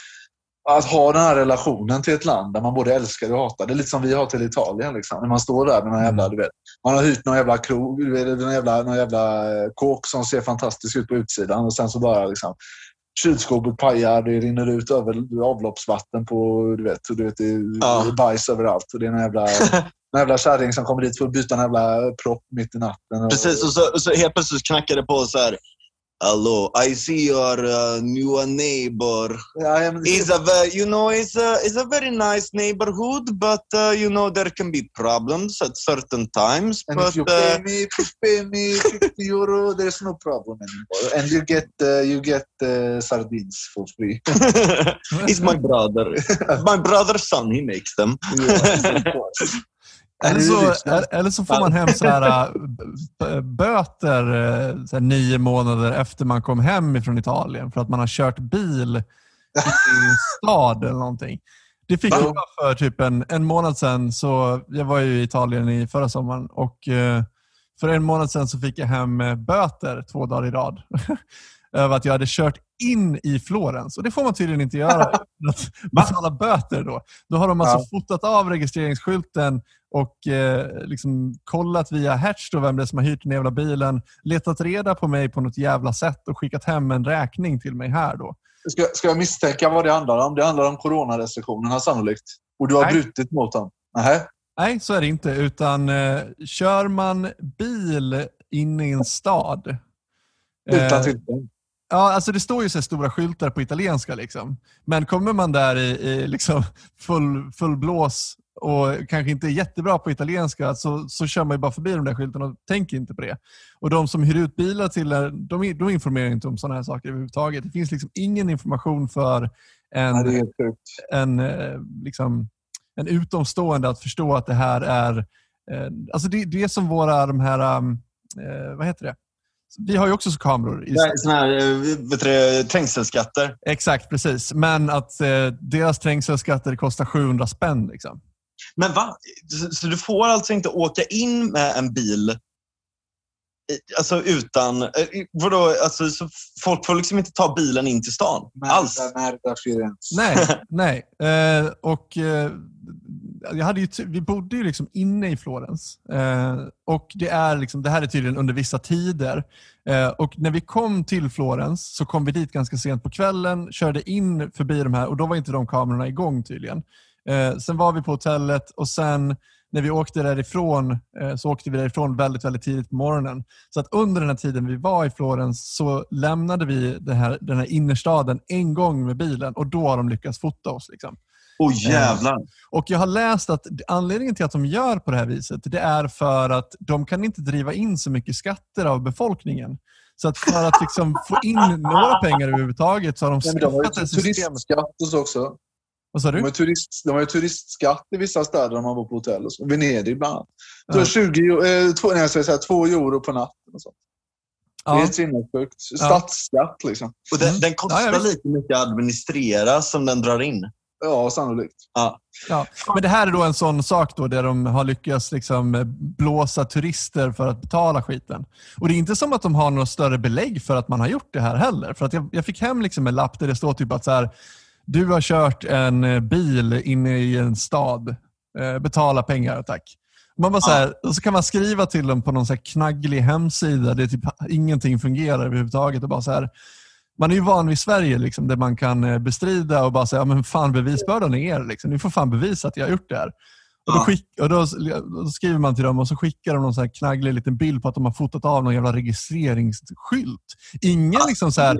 att ha den här relationen till ett land där man både älskar och hatar. Det är lite som vi har till Italien. Liksom. När man står där med någon jävla, du vet, man har hyrt någon jävla krog, någon jävla, någon jävla kåk som ser fantastisk ut på utsidan och sen så bara liksom, kylskåpet pajar, det rinner ut över avloppsvatten på, du vet, du vet det är Ja. bajs överallt. Och det är en jävla, en jävla kärring som kommer dit för att byta en jävla propp mitt i natten. Och, Precis, och så, och så helt plötsligt knackar det på så här. Hello, I see your uh, new neighbor. Ja, men det- Is a very, you know, it's a, it's a very nice neighborhood, but uh, you know there can be problems at certain times. And but if you uh, pay me, if you pay me 50 euro, there's no problem anymore. And you get uh, you get uh, sardines for free. he's my brother. my brother's son, he makes them. Yes, of course. Eller så, eller så får man hem så här, böter äh, så här, nio månader efter man kom hem från Italien för att man har kört bil i stad eller någonting. Det fick jag för typ en, en månad sedan. Så jag var ju i Italien i förra sommaren och eh, för en månad sedan så fick jag hem eh, böter två dagar i rad. Över att jag hade kört in i Florens. Och det får man tydligen inte göra. att betala böter då. Då har de alltså fotat av registreringsskylten och eh, liksom kollat via Hertz då vem det är som har hyrt den jävla bilen, letat reda på mig på något jävla sätt och skickat hem en räkning till mig här då. Ska, ska jag misstänka vad det handlar om? Det handlar om coronarestriktionerna sannolikt. Och du har Nej. brutit mot dem? Nej. Nej, så är det inte. Utan eh, kör man bil inne i en stad. Utan eh, tillstånd? Ja, alltså det står ju så här stora skyltar på italienska. Liksom. Men kommer man där i, i liksom full, full blås och kanske inte är jättebra på italienska så, så kör man ju bara förbi de där skyltarna och tänker inte på det. Och De som hyr ut bilar till er, de, de informerar inte om sådana här saker överhuvudtaget. Det finns liksom ingen information för en, sjukt. en, eh, liksom, en utomstående att förstå att det här är... Eh, alltså det, det är som våra, de här, eh, vad heter det? Vi har ju också så kameror. I, Såna här eh, vet du, trängselskatter. exakt, precis. Men att eh, deras trängselskatter kostar 700 spänn. Liksom. Men va? Så, så du får alltså inte åka in med en bil Alltså utan... eh, Vadå? Alltså, så folk får liksom inte ta bilen in till stan. Alls. Nej, nej. Eh, och, eh, jag hade ju, vi bodde ju liksom inne i Florens. Eh, och det, är liksom, det här är tydligen under vissa tider. Eh, och när vi kom till Florens så kom vi dit ganska sent på kvällen, körde in förbi de här och då var inte de kamerorna igång tydligen. Eh, sen var vi på hotellet och sen när vi åkte därifrån eh, så åkte vi därifrån väldigt, väldigt tidigt på morgonen. Så att under den här tiden vi var i Florens så lämnade vi det här, den här innerstaden en gång med bilen och då har de lyckats fota oss. Liksom. Åh oh, jävlar. Och Jag har läst att anledningen till att de gör på det här viset det är för att de kan inte driva in så mycket skatter av befolkningen. Så att för att liksom få in några pengar överhuvudtaget så har de de har skaffat det systemet. turistskatt och så också. Vad sa De du? har, ju turist, de har ju turistskatt i vissa städer om man bor på hotell. Och så. Venedig bland annat. Så Ja. 20, eh, två, nej, jag ska säga, två euro på natten. Och sånt. Det är Ja. sinnessjukt. Stadsskatt liksom. Och den, Mm. den Ja, kostar ja, lika mycket att administrera som den drar in. Ja, sannolikt. Ja. Ja, men det här är då en sån sak då där de har lyckats liksom blåsa turister för att betala skiten. Och Det är inte som att de har något större belägg för att man har gjort det här heller. För att jag, jag fick hem liksom en lapp där det står typ att så här, du har kört en eh, bil inne i en stad. Eh, betala pengar, tack. Man bara så här, och så kan man skriva till dem på någon så här knagglig hemsida där typ ingenting fungerar överhuvudtaget. Och bara så här, man är ju van vid Sverige liksom, där man kan eh, bestrida och bara säga ja, men fan bevisbördan är er. Liksom. Ni får fan bevisa att jag har gjort det här. Och då, skick, och då, då skriver man till dem och så skickar de någon så här knagglig liten bild på att de har fotat av någon jävla registreringsskylt. Ingen, liksom så här,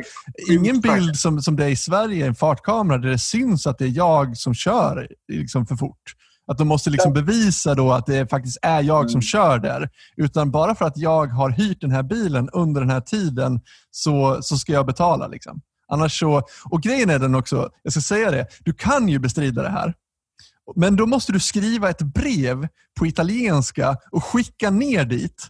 ingen bild som, som det är i Sverige, en fartkamera, där det syns att det är jag som kör liksom för fort. Att de måste liksom bevisa då att det faktiskt är jag som kör där. Utan bara för att jag har hyrt den här bilen under den här tiden så, så ska jag betala. Liksom. Annars så, och grejen är den också, jag ska säga det, du kan ju bestrida det här. Men då måste du skriva ett brev på italienska och skicka ner dit.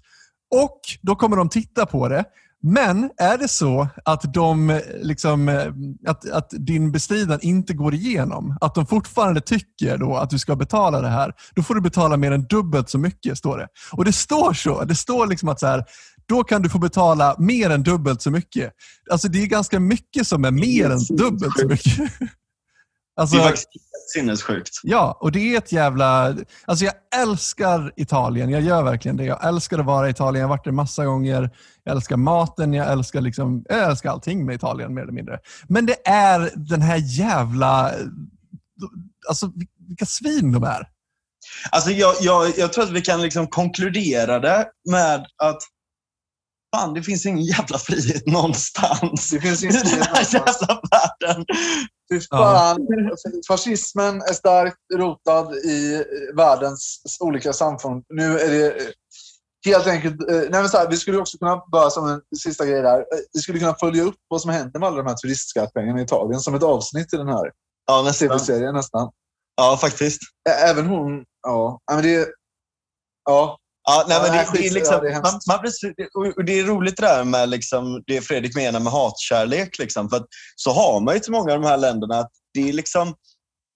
Och då kommer de titta på det. Men är det så att, de, liksom, eh, att, att din bestridan inte går igenom, att de fortfarande tycker då att du ska betala det här, då får du betala mer än dubbelt så mycket, står det. Och det står så. Det står liksom att så här, då kan du få betala mer än dubbelt så mycket. Alltså Det är ganska mycket som är mer än dubbelt så mycket. Alltså, det är faktiskt sinnessjukt. Ja, och det är ett jävla... Alltså jag älskar Italien. Jag gör verkligen det. Jag älskar att vara i Italien. Jag har varit där massa gånger. Jag älskar maten. Jag älskar, liksom, jag älskar allting med Italien mer eller mindre. Men det är den här jävla... Alltså vilka svin de är. Alltså jag, jag, jag tror att vi kan liksom konkludera det med att fan, det finns ingen jävla frihet någonstans. Det finns ingen frihet någonstans. I den här jävla världen. Fy fan. Ja. Fascismen är starkt rotad i världens olika samfund. Nu är det helt enkelt... Eh, nej men så här, vi skulle också kunna, bara som en sista grej där, eh, vi skulle kunna följa upp vad som händer med alla de här turistskattepengarna i Italien som ett avsnitt i den här ja, tv-serien nästan. Ja, faktiskt. Även hon, ja. Men det, ja, Ja, nej, men det, det, är liksom, det, är man, man och det är roligt det där med liksom, det Fredrik menar med hatkärlek. Liksom, för så har man ju till många av de här länderna att det är liksom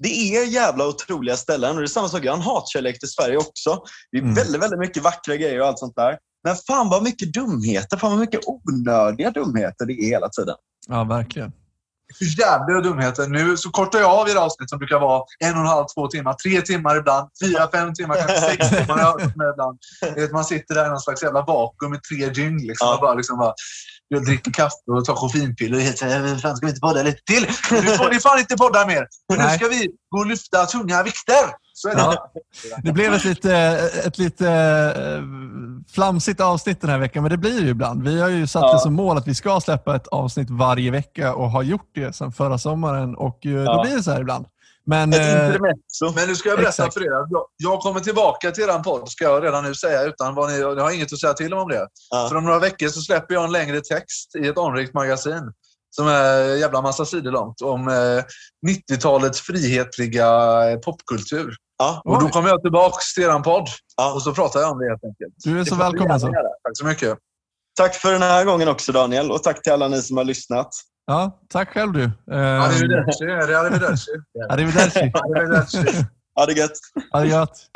det är jävla otroliga ställen. Och det är samma sak, jag har en hatkärlek till Sverige också. Det är mm. väldigt, väldigt mycket vackra grejer och allt sånt där. Men fan vad mycket dumheter, fan vad mycket onödiga dumheter det är hela tiden. Ja, verkligen för jävla dumheter. Nu så kortar jag av era avsnitt som brukar vara en och en halv, två timmar, tre timmar ibland, fyra, fem timmar, kanske sex timmar ibland. Man sitter där i någon slags jävla vakuum med tre gin liksom, ja. bara, liksom bara jag dricker kaffe och tar koffeinpiller och helt såhär, fan ska vi inte podda lite till? Nu får ni fan inte podda mer. Nu ska vi gå och lyfta tunga vikter. Så är det. Ja. Det blev ett lite, ett lite eh, flamsigt avsnitt den här veckan, men det blir det ju ibland. Vi har ju satt ja. det som mål att vi ska släppa ett avsnitt varje vecka och har gjort det sedan förra sommaren och eh, då blir det så här ibland. Men, eh, men nu ska jag berätta exakt. för er. Jag kommer tillbaka till er podd, ska jag redan nu säga. Utan vad ni, jag har inget att säga till om det. Ja. För om några veckor så släpper jag en längre text i ett anrikt magasin som är en jävla massa sidor långt om eh, 90-talets frihetliga eh, popkultur. Ja. Och då kommer jag tillbaka till er podd ja. och så pratar jag om det helt enkelt. Du är så välkommen. Alltså. Tack så mycket. Tack för den här gången också Daniel och tack till alla ni som har lyssnat. Ja, tack själv du. Arrivederci. Arrivederci. Arrivederci. Arrivederci. Ha det gött. Ha det gött.